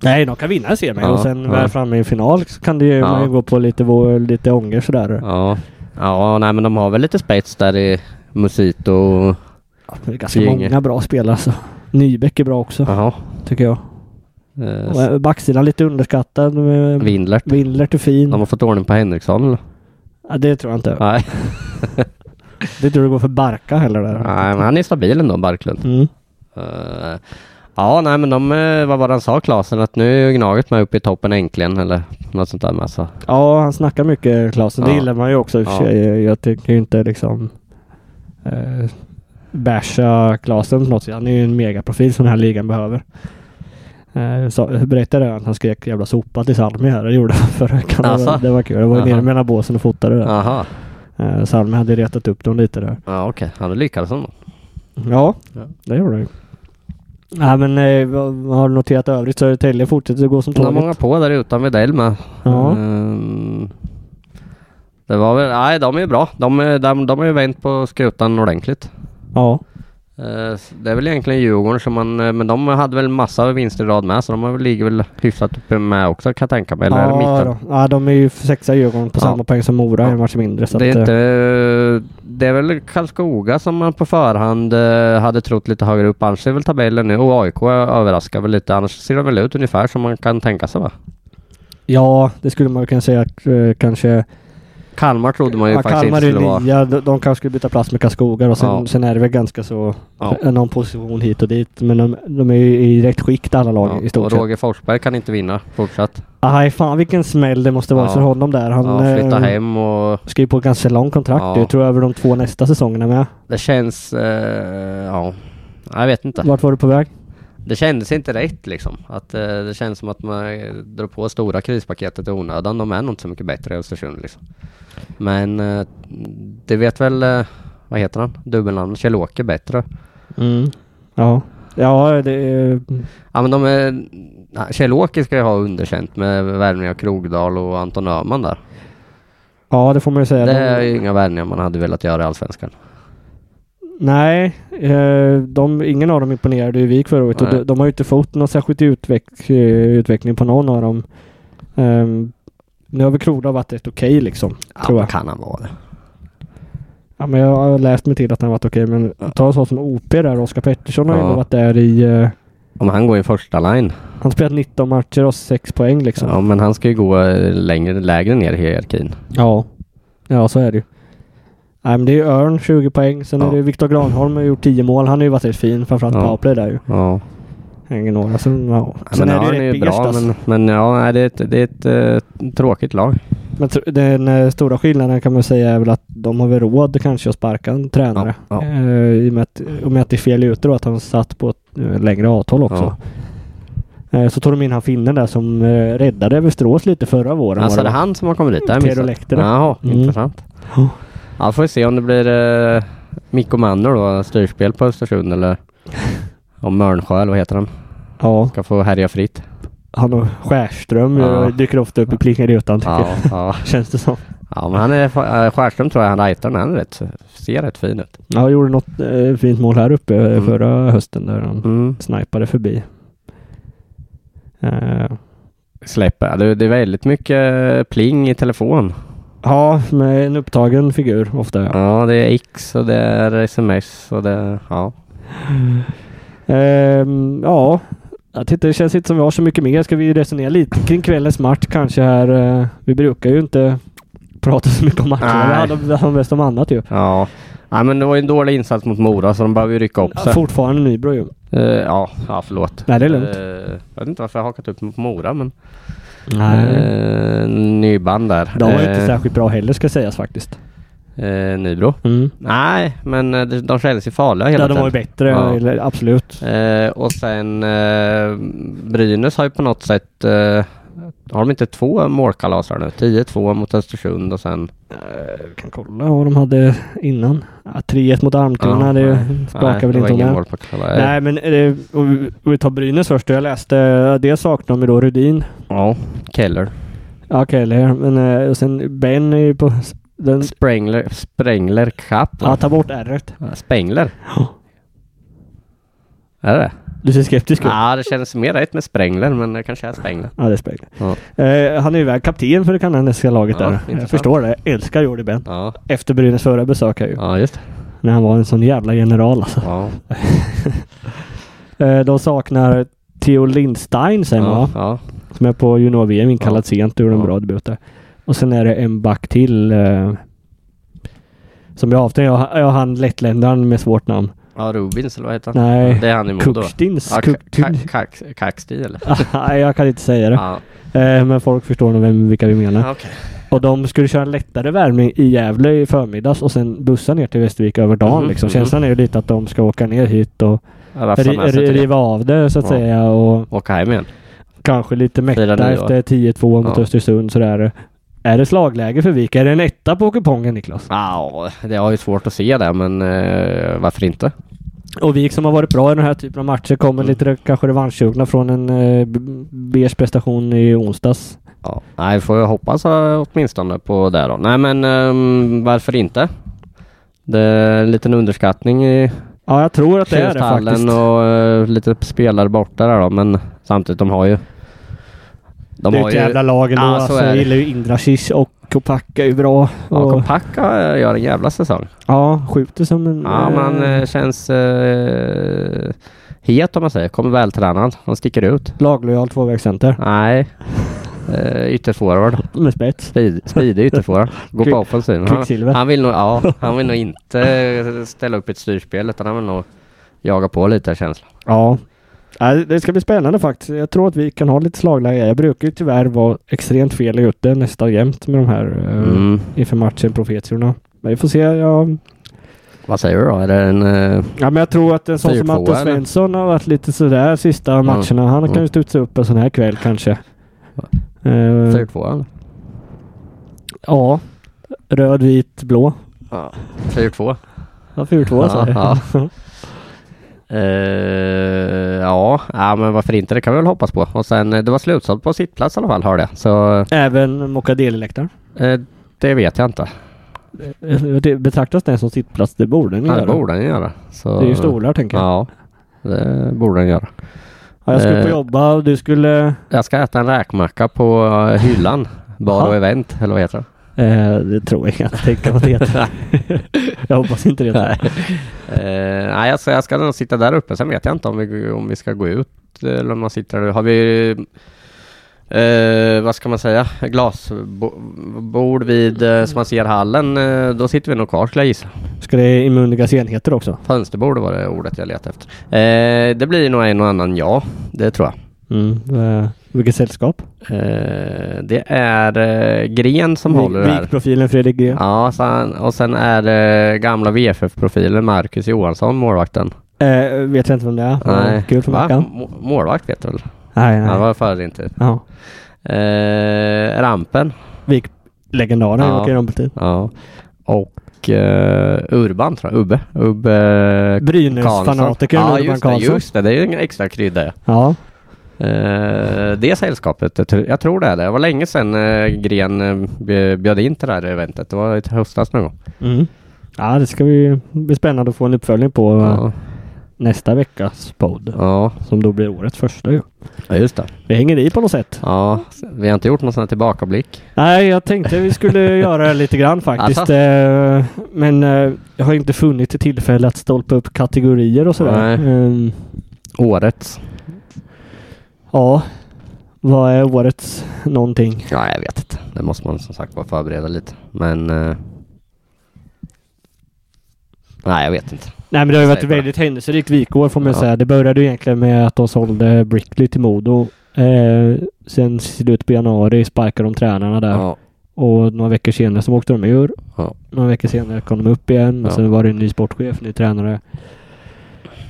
Nej, de kan vinna en semi Ja, och sen ja. väl framme i en final så kan det ju, Ja. man ju gå på lite, lite ånger sådär. Ja, ja nej men de har väl lite spets där i Musito och... Ja, det är ganska Gynge. många bra spelare alltså. Nybeck är bra också, Jaha. tycker jag. Eh, eh, Backsidan lite underskattad. med- Windlert. Windlert är fin. De har fått ordning på Henriksson eller? Ja, det tror jag inte. Nej. Det tror du går för Barka heller där. nej, men han är stabil ändå, Barklund. Mm. Eh, ja, nej men de, eh, vad var det han sa Klasen? Att nu är Gnaget med uppe i toppen äntligen eller något sånt där med alltså. Ja, han snackar mycket Klasen. Det Ja. gillar man ju också i och för sig. Jag tycker ju inte liksom eh, basha Klasen på något sätt. Han är ju en megaprofil som den här ligan behöver. Eh, så, berättade jag att han skrek jävla sopa till Salmi här. Det gjorde han förra veckan. Det, var- Asså? det var kul. Jag var ju Aha. nere mellan båsen och fotade det. Jaha. Eh, Salmi hade retat upp dem lite där. Ja okej, han lyckades ändå. Ja, Ja. det gjorde han ju. Nej men eh, har du noterat övrigt? Södertälje fortsätter att gå som De har tåget. många på där utan Widell med. Ja. Ehm, det var väl, nej de är ju bra. De, de, de har ju vänt på skutan ordentligt. Ja. Eh, Det är väl egentligen Djurgården som man, eh, men de hade väl massa vinster i rad med så de ligger väl hyfsat uppe med också kan jag tänka mig. Eller Ja, då. ja, de är ju sexa Djurgården på Ja. samma poäng som Mora, Ja. en match mindre. Så Det är, att, eh, inte, det är väl Karlskoga som man på förhand eh, hade trott lite högre upp. Annars är väl tabellen nu och AIK överraskar väl lite. Annars ser det väl ut ungefär som man kan tänka sig va? Ja, det skulle man kunna säga eh, kanske... Kalmar trodde man ju Ja, faktiskt Kalmar inte skulle är vara. nia, de, de kanske skulle byta plats med Karlskoga och sen, Ja. sen är det väl ganska så... Ja. Någon position hit och dit. Men de, de är ju i rätt skikt alla lag i Ja, stort och sett. Roger Forsberg kan inte vinna fortsatt. Aj, fan vilken smäll det måste vara Ja. för honom där. Han ja, flytta eh, hem och skriver på ett ganska långt kontrakt. Ja. Jag tror över de två nästa säsongerna med. det känns... Eh, ja, jag vet inte. Vart var du på väg? Det kändes inte rätt liksom. Att, eh, det känns som att man eh, drar på stora krispaketet i onödan. De är nog inte så mycket bättre i Östersund liksom. Men eh, det vet väl, eh, vad heter han, dubbelnamnet, Kjell-Åke bättre. Mm. Ja. Ja, det är... Ja men de är... Kjell-Åke ska ju ha underkänt med värvning av Krogdal och Anton Öhman där. Ja, det får man ju säga. Det De- är ju inga värvningar man hade velat göra i Allsvenskan. Nej, eh, de, ingen av dem imponerade ju Vik förra året och de, de har ju inte fått någon särskilt utveck, eh, utveckling på någon av dem. Ehm, nu har väl Krogdal varit rätt okej liksom. Ja, Tror jag. kan han vara det. Ja, men jag har läst mig till att han varit okej men ta en sån som OP där, Oskar Pettersson har Ja. ändå varit där i... eh, Om han går i första line. han spelat 19 matcher och 6 poäng liksom. Ja men han ska ju gå längre, lägre ner i hierarkin. Ja, ja så är det ju. Nej men det är ju Örn 20 poäng. Sen är Ja. det Viktor Granholm har gjort 10 mål. Han har ju varit rätt fin. Framförallt Ja. powerplay där ju. Ja. Hänger några. Sen, ja. Ja, Sen men är det Örn ju är ju bra alltså. men, men ja, det är ett, det är ett eh, tråkigt lag. Men den stora skillnaden kan man säga är väl att de har väl råd kanske att sparka en tränare. Ja, ja. Eh, I och med att, och med att det är fel ute då att han satt på ett eh, längre avtal också. Eh, så tog de in han finnen där som räddade Västerås lite förra våren. Alltså det det är han som har kommit dit? Det missat. Lehtinen. Jaha, Mm. intressant. Ja. Ja, får vi se om det blir eh, Mikko Manner då, styrspel på Östersund eller om Mörnsjö eller vad heter han? Ja, Ska få härja fritt. han och Skärström Ja. eh, dyker ofta upp i Plingarutan tycker Ja, ja. Känns det som. ja men han är, äh, Skärström tror jag han rightar han är rätt, ser rätt fin ut. Ja, han gjorde något eh, fint mål här uppe eh, Mm. förra hösten där han Mm. snipade förbi. Eh, Släpper, det, det är väldigt mycket pling i telefon. Ja, med en upptagen figur ofta. Ja. Det är X och det är sms och det, ja. Ehm, ja, jag tittar, det känns inte som vi har så mycket mer. Ska vi resonera lite kring kvällens match kanske här? eh, vi brukar ju inte prata så mycket om matcherna. Vi hade mest om annat ju. Ja. Nej men det var ju en dålig insats mot Mora så de behöver ju rycka upp Ja, sig. fortfarande Nybro ju. Eh, ja, ja förlåt. Nej, det är lugnt. Eh, jag vet inte varför jag har hakat upp mig på Mora men Nej. eh, nyband där. De var inte särskilt bra heller ska sägas faktiskt. eh, Nybro? Mm. Nej, men de, de kändes ju farliga hela Ja, de tiden. var ju bättre, Ja. eller, absolut. Eh, och sen eh, Brynäs har ju på något sätt eh, har de inte två målkalas här nu? 10-2 mot Östersund och sen... Eh, vi kan kolla vad de hade innan. Ja, 3-1 mot Almtuna, det sprakar väl det inte om det. Nej men eh, om vi- tar Brynäs först. Jag läste, det saknar de ju då Rudin. Ja, Keller. Ja, Okej, eller men eh, och sen Ben är ju på den. Sprängler, Sprängler Cup. Ja, ta bort r Spengler. Ja. Är det Du ser skeptisk ut. Ja, det känns mer rätt med Sprängler men det kanske är Spengler. Ja, det spelar. Ja. Eh, han är ju väl kapten för det kanadensiska laget Ja, där. Jag intressant. förstår det. Jag älskar Jordi Ben. Ja, Efter Brynäs förra besök här ju. ja just det. När han var en sån jävla general alltså. Ja, Eh, de saknar Theo Lindstein sen ja, ja. Som är på junior-VM inkallad Ja. sent och gjorde en bra debut där. Och sen är det en back till. Eh, som jag avtänkte. Jag, jag han lettländaren med svårt namn. Ja Rubins eller vad heter han? Nej. Det är han i Modo. Kukstins. Ja, Kuk- eller? Nej, jag kan inte säga det. Ja, Eh, men folk förstår nog vem, vilka vi menar. okej. Och de skulle köra en lättare värmning i Gävle i förmiddags och sen bussa ner till Västervik över dagen. Mhm, liksom. mhm. Känslan är ju lite att de ska åka ner hit och ri- riva av det så att Ja. säga. Och Åka hem igen. kanske lite nyår. efter 10-2 mot Ja. Östersund sådär. Är det slagläge för Vik? Är det en etta på kupongen Niklas? Ja, det har ju svårt att se det men eh, varför inte? Och Vik som har varit bra i den här typen av matcher kommer Mm. lite kanske revanschsugna från en eh, B- Beers prestation i onsdags. Ja, nej, får ju hoppas eh, åtminstone på det då. Nej men ehm, varför inte? Det är en liten underskattning i Ja, jag tror att det är det faktiskt. och eh, lite spelare borta där då men samtidigt de har ju de det är ett jävla lag ändå. Ja, så alltså, jag gillar ju Indrasic och Kopacka är ju bra. Ja, Och, Kompacka gör en jävla säsong. ja, skjuter som en... Ja, men han eh, eh, känns eh, het om man säger. Kommer vältränad. Han sticker ut. Laglojal tvåvägscenter. Nej. Eh, ytterforward. Med spets. Speed, speedig ytterforward. Går på offensiven. Kvicksilver. Han, han vill nog, ja, han vill nog inte ställa upp ett styrspel utan han vill nog jaga på lite känslan. Ja. Ja, Det ska bli spännande faktiskt. Jag tror att vi kan ha lite slagläge. Jag brukar ju tyvärr vara extremt fel ute nästan jämt med de här eh, Mm. inför matchen Profetiorna. Men vi får se. Ja, Vad säger du då? Är det en... eh, ja men jag tror att en sån som 4-2 Anton? Svensson har varit lite sådär sista matcherna. Han kan ju Mm. studsa upp en sån här kväll kanske. Eh, 4-2 eller? ja. Röd, vit, blå. Ja. 4-2. Ja, 4-2 sa jag. Ja, Eh, ja, ja, men varför inte? Det kan vi väl hoppas på. Och sen, eh, det var slutsålt på sittplats i alla fall, hörde jag. Så Även Mokadeli-läktaren? eh, det vet jag inte. Det betraktas det som sittplats? Det borde den Ja, det göra. borde den göra. Så, Det är ju stolar tänker jag. Ja, det borde den göra. Ja, jag skulle på jobba och du skulle... Jag ska äta en räkmacka på hyllan. Bar och event, eller vad heter det? Eh, det tror jag inte. Tänka vad det heter. jag hoppas inte det. Nej. Eh, nej, alltså jag ska nog sitta där uppe. Sen vet jag inte om vi, om vi ska gå ut eller om man sitter där. Har vi, eh, vad ska man säga, glasbord vid, eh, som man ser hallen. Eh, då sitter vi nog kvar skulle jag gissa. Ska det immunigas enheter också? Fönsterbord var det ordet jag letade efter. Eh, det blir nog en och annan ja, det tror jag. Mm. Eh, vilket sällskap? Eh, det är eh, Gren som håller det här. Vikprofilen Fredrik G. Ja, sen, och sen är det gamla VFF-profilen Marcus Johansson, målvakten. Eh, vet jag inte vem det är. Nej. Kul för. Må- Målvakt vet du väl? Nej, Ja, nej. var före din tid. Ja. Eh, rampen. Vik legendaren Ja. ja. i Rumpeltid. Ja. Och eh, Urban tror jag. Ubbe. Ubbe Brynäs-fanatikern Ja, Urban just det. Karlsson. Just det. Det är ju en extra krydda. Ja. Eh, det sällskapet, jag tror- det är det. Det var länge sedan eh, Gren eh, bj- bjöd in till det här eventet. Det var i höstas någon gång. Mm. Ja, det ska vi bli spännande att få en uppföljning på Ja, nästa veckas podd. ja. Som då blir årets första ju. ja just det. Vi hänger i på något sätt. Ja, vi har inte gjort någon sån här tillbakablick. Nej, jag tänkte vi skulle göra det lite grann faktiskt. Alltså? Men jag har inte funnit tillfälle att stolpa upp kategorier och sådär. Nej. Ehm, Årets? Ja. Vad är årets någonting? Ja, jag vet inte. Det måste man som sagt bara förbereda lite. Men... Eh... Nej, jag vet inte. Nej men det har ju varit ett väldigt händelserikt vikår får man Ja. säga. Det började ju egentligen med att de sålde Brickley till Modo. Eh, sen slutet på januari sparkade de tränarna där. Ja. Och några veckor senare så åkte de ur. Ja. Några veckor senare kom de upp igen och Ja. sen var det en ny sportchef, ny tränare.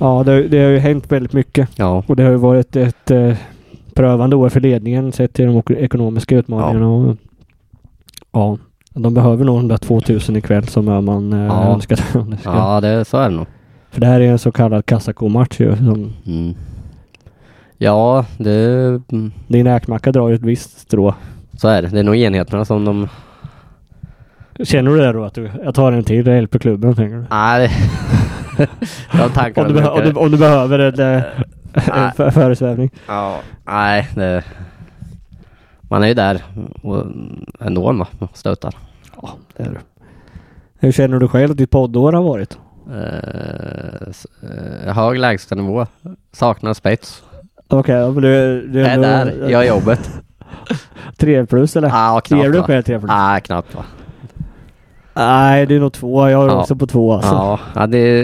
Ja, det, det har ju hänt väldigt mycket. Ja. Och det har ju varit ett eh, prövande år för ledningen sett till de ekonomiska utmaningarna. Och, ja, de behöver nog de där 2000 ikväll som man eh, Ja. ska- Ja, det, så är det nog. För det här är en så kallad kassakomatch ju. Som, Mm. Ja, det... din räkmacka drar ju ett visst strå. Så är det. Det är nog enheterna som de... Känner du det då? Att du, jag tar en till, det hjälper klubben tänker du? Nej. De tankarna Om du, behö- om, brukar- du, om du behöver en eh, Nej. för, föresvävning. Ja, nej, det... Man är ju där och ändå va, och stöttar. Ja, det är du. Hur känner du själv att ditt poddår har varit? Eh, eh, hög lägstanivå. Saknar spets. Okej, ja, men du, du är där, gör jobbet. Tre plus eller? Ger knappt du va? själv tre plus? Nej, knappt va. Nej, det är nog två. Jag har Ja. också på två alltså. Ja, ja det,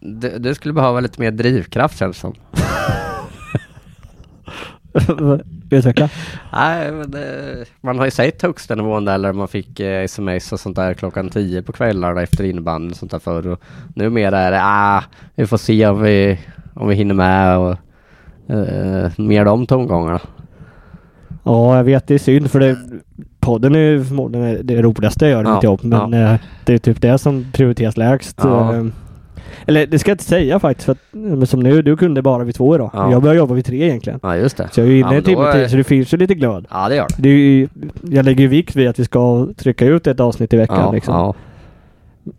det, det skulle behöva lite mer drivkraft känns som. Utveckla. Nej, men det, man har ju sett högsta nivån där där man fick eh, sms och sånt där klockan 10 på kvällarna efter innebandyn och sånt där förr. Och numera är det ah, vi får se om vi, om vi hinner med och eh, mer de tongångarna. Ja, jag vet. Det är synd för det, podden är ju förmodligen det roligaste jag gör i Ja, mitt jobb. Men eh, det är typ det som prioriteras lägst. Ja. Eh, Eller det ska jag inte säga faktiskt. För att, men som nu, du kunde bara vid två idag. Ja. Jag börjar jobba vid tre egentligen. Ja, just det. Så jag är inne Ja, en timme till så det finns ju lite glöd. Ja, det gör det. Det ju, jag lägger ju vikt vid att vi ska trycka ut ett avsnitt i veckan. Ja, liksom. ja.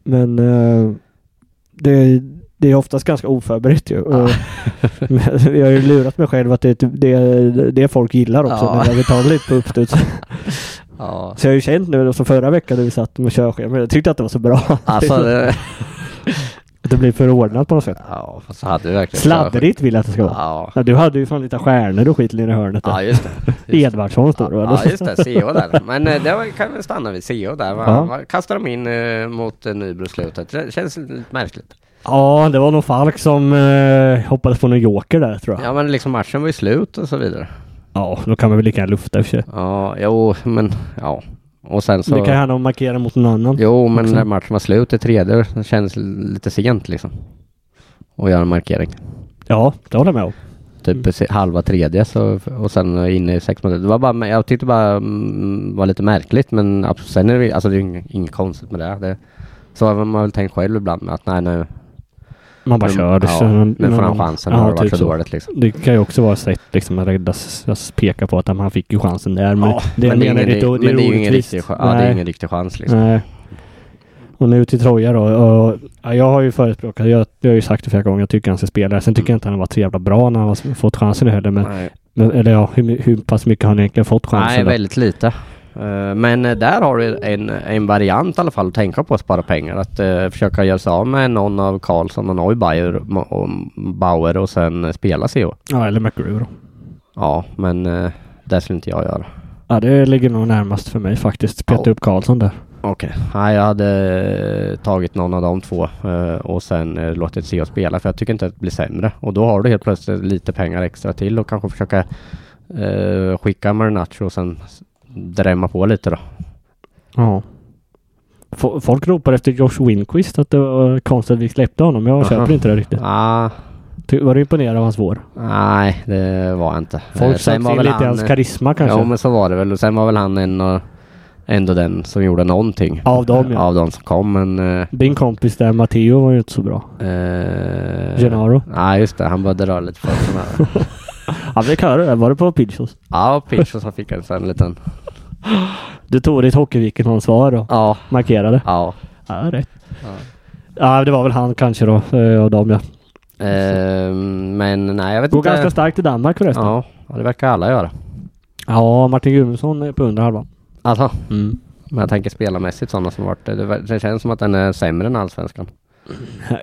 Men eh, det, det är oftast ganska oförberett ju. Men jag har ju lurat mig själv att det är typ det, det folk gillar också. Ja. När jag vill ta det lite på uppstuds. ja. Så jag har ju känt nu, som förra veckan när vi satt med körschema, jag tyckte att det var så bra. Alltså, det, det blir förordnat på något sätt. ja, fast hade vi verkligen Sladdrigt vill jag att det ska vara. Ja, Ja, du hade ju fan lite stjärnor och skit nere i hörnet där. ja just det. Just. Edvardsson står va? Ja just det, CO där. Men eh, det var- kan vi stanna vid CO där. Va? Ja. Va- Kastar de in eh, mot eh, Nybro slutet. Det känns lite märkligt. Ja, det var nog Falk som eh, hoppades på någon joker där tror jag. Ja. Ja men liksom matchen var ju slut och så vidare. Då kan man väl lika gärna lufta i och för sig. Ja, jo men ja. Och sen så... Det kan gärna markera mot någon annan. Jo men också. när matchen var slut i tredje det kändes lite sent liksom. Att göra en markering. Ja, det håller jag med om. Typ se- halva tredje så, och sen inne i sex minuter. Det var bara, jag tyckte bara mm, var lite märkligt men sen är det, alltså det är inget, konstigt med det. det så har man väl tänkt själv ibland att nej nu, Man bara Men- kör. Det, ja, så- nu får han chansen. ja, har det varit typ så så. dåligt liksom. Det kan ju också vara ett sätt liksom att räddas, att peka på att han fick ju chansen där. Men Ja, det, men det är ingen, men det är ju ingen riktig, ja, det är ingen riktig chans liksom. Nej. Och nu till Troja då. Och, ja, jag har ju förespråkat, jag, jag har ju sagt det flera gånger, jag tycker han ska spela. Sen tycker jag inte han har varit så jävla bra när han har fått chansen heller. Men, men, eller ja, hur, hur pass mycket har han egentligen fått chansen? Nej då? väldigt lite. Eh, Men där har du en, en variant i alla fall att tänka på att spara pengar. Att eh, försöka göra sig av med någon av Karlsson och Neubauer och Bauer och sen spela CO. Ja, eller McGrew då. Ja, men eh, det skulle inte jag göra. Ja, det ligger nog närmast för mig faktiskt. Peta Ja. upp Karlsson där. Okej. Nej, jag hade eh, tagit någon av de två eh, och sen låtit CO spela för jag tycker inte att det blir sämre. Och då har du helt plötsligt lite pengar extra till och kanske försöka eh, skicka Marinacho och sen drämma på lite då. Ja. Fo- Folk ropar efter Josh Winquist att det var konstigt att vi släppte honom. Jag köper inte det riktigt. Ah, Var du imponerad av hans vår? nej, det var jag inte. Folk Eh, sökte in lite i hans karisma kanske? Ja, men så var det väl. Och sen var väl han en och, ändå den som gjorde någonting. Av dem ja. Av de som kom, men... eh, Din kompis där, Matteo, var ju inte så bra. Eh, Gennaro? Nej, just det. Han började röra lite för sig vi kan höra det. Var det på Pidgeos? Ja, och så fick han en liten... Du tog ditt Hockeyviken-ansvar och Ja, markerade. ja. Ja, rätt. Ja. Ja, det var väl han kanske då, eh, av dem ja. Eh, men nej, jag vet Går inte. ganska starkt i Danmark förresten. Ja, Ja, ja, det verkar alla göra. Martin Gudmundsson är på under halvan. Alltså, Mm. men jag tänker spelarmässigt sådana som varit... Det, det känns som att den är sämre än allsvenskan.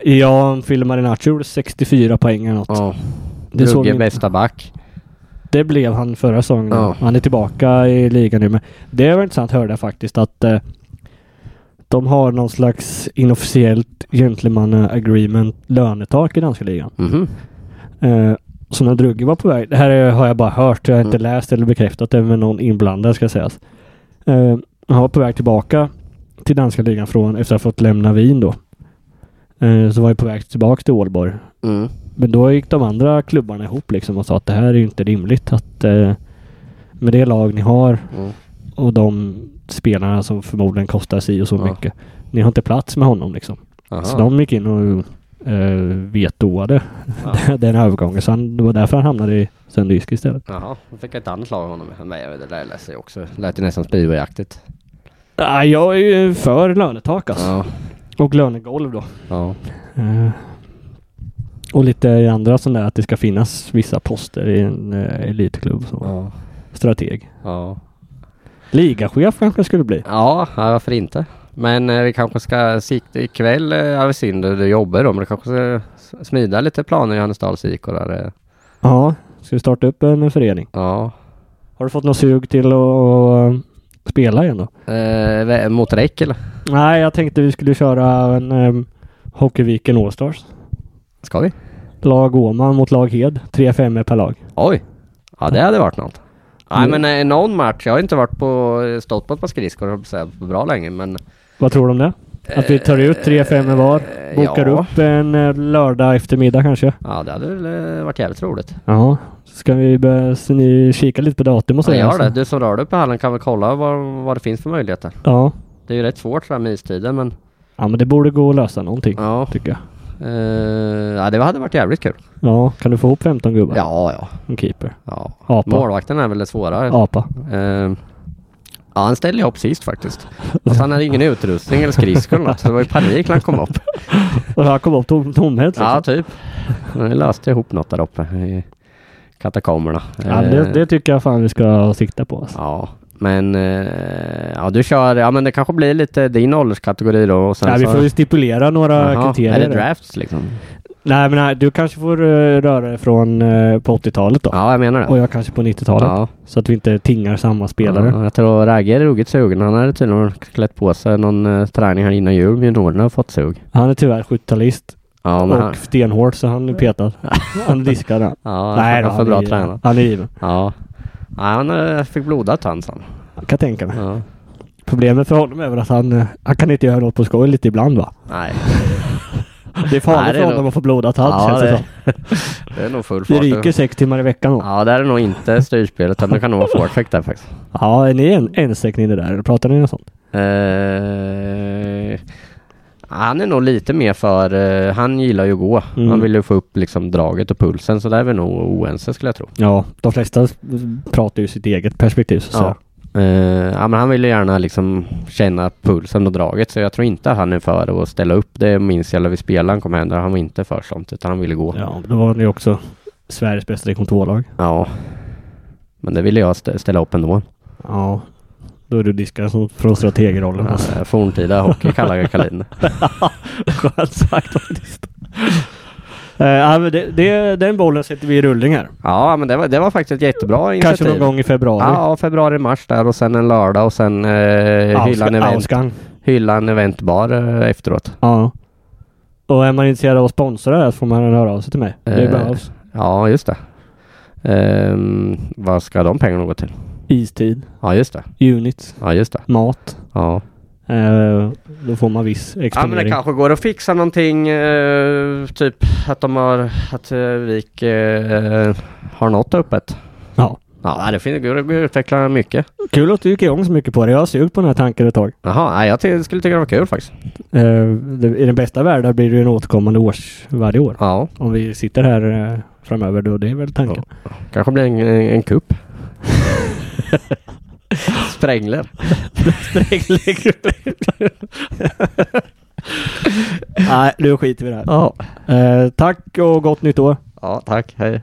Ja, Phil Marinaccio gjorde 64 poäng eller något. Ja. Det såg Brugge bästa back. Det blev han förra säsongen. Ja. Han är tillbaka i ligan nu. Men det var intressant hörde jag faktiskt att eh, de har någon slags inofficiellt gentleman agreement lönetak i danska ligan. Mhm. Eh, så när Drugge var på väg, det här är- har jag bara hört, jag har inte Mm. läst eller bekräftat det med någon inblandad ska sägas. Eh, han var på väg tillbaka till danska ligan från, efter att ha fått lämna Wien då. Eh, så var jag på väg tillbaka till Ålborg. Mm. Men då gick de andra klubbarna ihop liksom och sa att det här är ju inte rimligt att eh, med det lag ni har Mm. och de spelarna som förmodligen kostar si och så Ja. mycket. Ni har inte plats med honom liksom. Aha. Så de gick in och eh, vetoade Ja. den övergången. Så han, det var därför han hamnade i Sönderjysk istället. Jaha, då fick jag ett annat lag honom. Vet, det där läser jag också. Lät ju nästan speedwayaktigt. Ah, jag är ju för lönetak alltså. Ja. Och lönegolv då. Ja. Eh, och lite andra sådana där att det ska finnas vissa poster i en eh, elitklubb. Så. Ja. Strateg. Ja. Ligachef kanske skulle bli. Ja, varför inte? Men eh, vi kanske ska sikta ikväll, eh, synd du jobbar då, men du kanske ska smida lite planer i Johannesdals IK där. eh. Ja, ska vi starta upp en förening? Ja. Har du fått något sug till att spela igen då? Eh, mot räck eller? Nej, jag tänkte vi skulle köra en um, Hockeyviken Allstars. Ska vi? Lag Åman mot lag Hed. 3-5 per lag. Oj! Ja, det hade varit något. Nej Mm. men eh, någon match, jag har inte varit på, stått på ett par skridskor höll jag på att säga, på bra länge men Vad tror du om det? Att vi tar ut 3-5 var? Eh, Bokar ja. upp en eh, lördag eftermiddag kanske? Ja det hade väl eh, varit jävligt roligt. Ja. Ska vi börja så ni kika lite på datum och så? Ja, gör det. Du som rör dig uppe i hallen kan väl kolla vad, vad det finns för möjligheter. Ja. Det är ju rätt svårt sådär med istiden men Ja men det borde gå att lösa någonting. ja. Tycker jag. Eh, ja det hade varit jävligt kul. Ja, kan du få ihop 15 gubbar? Ja, ja. En keeper. ja. Apa. Målvakten är väl det svårare. Apa. Eh, ja, han ställde jag upp sist faktiskt. Fast han hade ingen utrustning eller skridskor eller något, så det var ju panik när han kom upp. Och han kom upp tom, tomhänt liksom. Ja, typ. Vi löste ihop något där uppe i katakomberna. Ja, Eh, det, det tycker jag fan vi ska sikta på. Alltså. Ja, men eh, ja, du kör, ja men det kanske blir lite din ålderskategori då. Och sen Ja, vi får ju stipulera några Jaha, kriterier. Är det drafts liksom? Nej men nej, du kanske får uh, röra dig från eh, på 80-talet då. Ja, jag menar det. Och jag kanske på 90-talet. Ja. Så att vi inte tingar samma spelare. Ja, jag tror Ragge är ruggigt sugen. Han hade tydligen klätt på sig någon uh, träning här innan jul. Juniorerna har fått sug. Han är tyvärr 70-talist. Ja, och han, stenhård så han är petad. han diskar den. ja, Nej han då, för bra är, tränare. han är given. Ja. Han eh, fick blodad tand sa han. Jag kan tänka mig. Ja. Problemet för honom är väl att han, eh, han kan inte göra något på skoj lite ibland va? Nej, Det är farligt Nej, det är för honom nog- att få blodad tand Ja, känns det, det- som. det är nog full Det fart. ryker sex timmar i veckan då. Ja, det är nog inte styrspelet utan det kan nog vara forecheck där faktiskt. Ja, är ni en, ensäckning det där? Eller pratar ni om sånt? Eh, Han är nog lite mer för, eh, han gillar ju att gå. Mm. Han vill ju få upp liksom draget och pulsen så där är vi nog oense skulle jag tro. Ja, de flesta pratar ju sitt eget perspektiv så Ja. Eh, ja men han vill ju gärna liksom känna pulsen och draget så jag tror inte han är för att ställa upp. Det minns jag när vi spelade han kom hem där. Han var inte för sånt utan han ville gå. Ja, då var det ju också Sveriges bästa division 2-lag. Ja. Men det ville jag stä- ställa upp ändå. Ja, då är du diskad som från strategrollen. Alltså. Eh, Forntida hockey kallar jag Kalin. Skönt sagt faktiskt. Ja, men det, det, den bollen sätter vi i rullning här. Ja men det var, det var faktiskt ett jättebra initiativ. Kanske någon gång i februari. Ja, februari, mars där och sen en lördag och sen eh, hylla, en event, Ausgang. hylla en eventbar eh, efteråt. Ja. Och är man intresserad av att sponsra det så får man höra av sig till mig. Det Eh, behövs. Ja, just det. Ehm, vad ska de pengarna gå till? Istid, Ja, just det. units, Ja, just det. mat. Ja. Eh, då får man viss Ja men det exponering. kanske går att fixa någonting, eh, typ att de har, att eh, Vik eh, har något öppet. Ja. Ja det finns, går att utveckla mycket. Kul att du gick igång så mycket på det. Jag har sugit på den här tanken ett tag. Jaha, jag ty- skulle tycka det var kul faktiskt. Eh, I den bästa världen blir det ju en återkommande års varje år. Ja, Om vi sitter här eh, framöver då, det är väl tanken. kanske blir en, en kupp. Sprängler. Nej, nu skiter vi i det här. Ja. Eh, tack och gott nytt år. Ja, tack. Hej.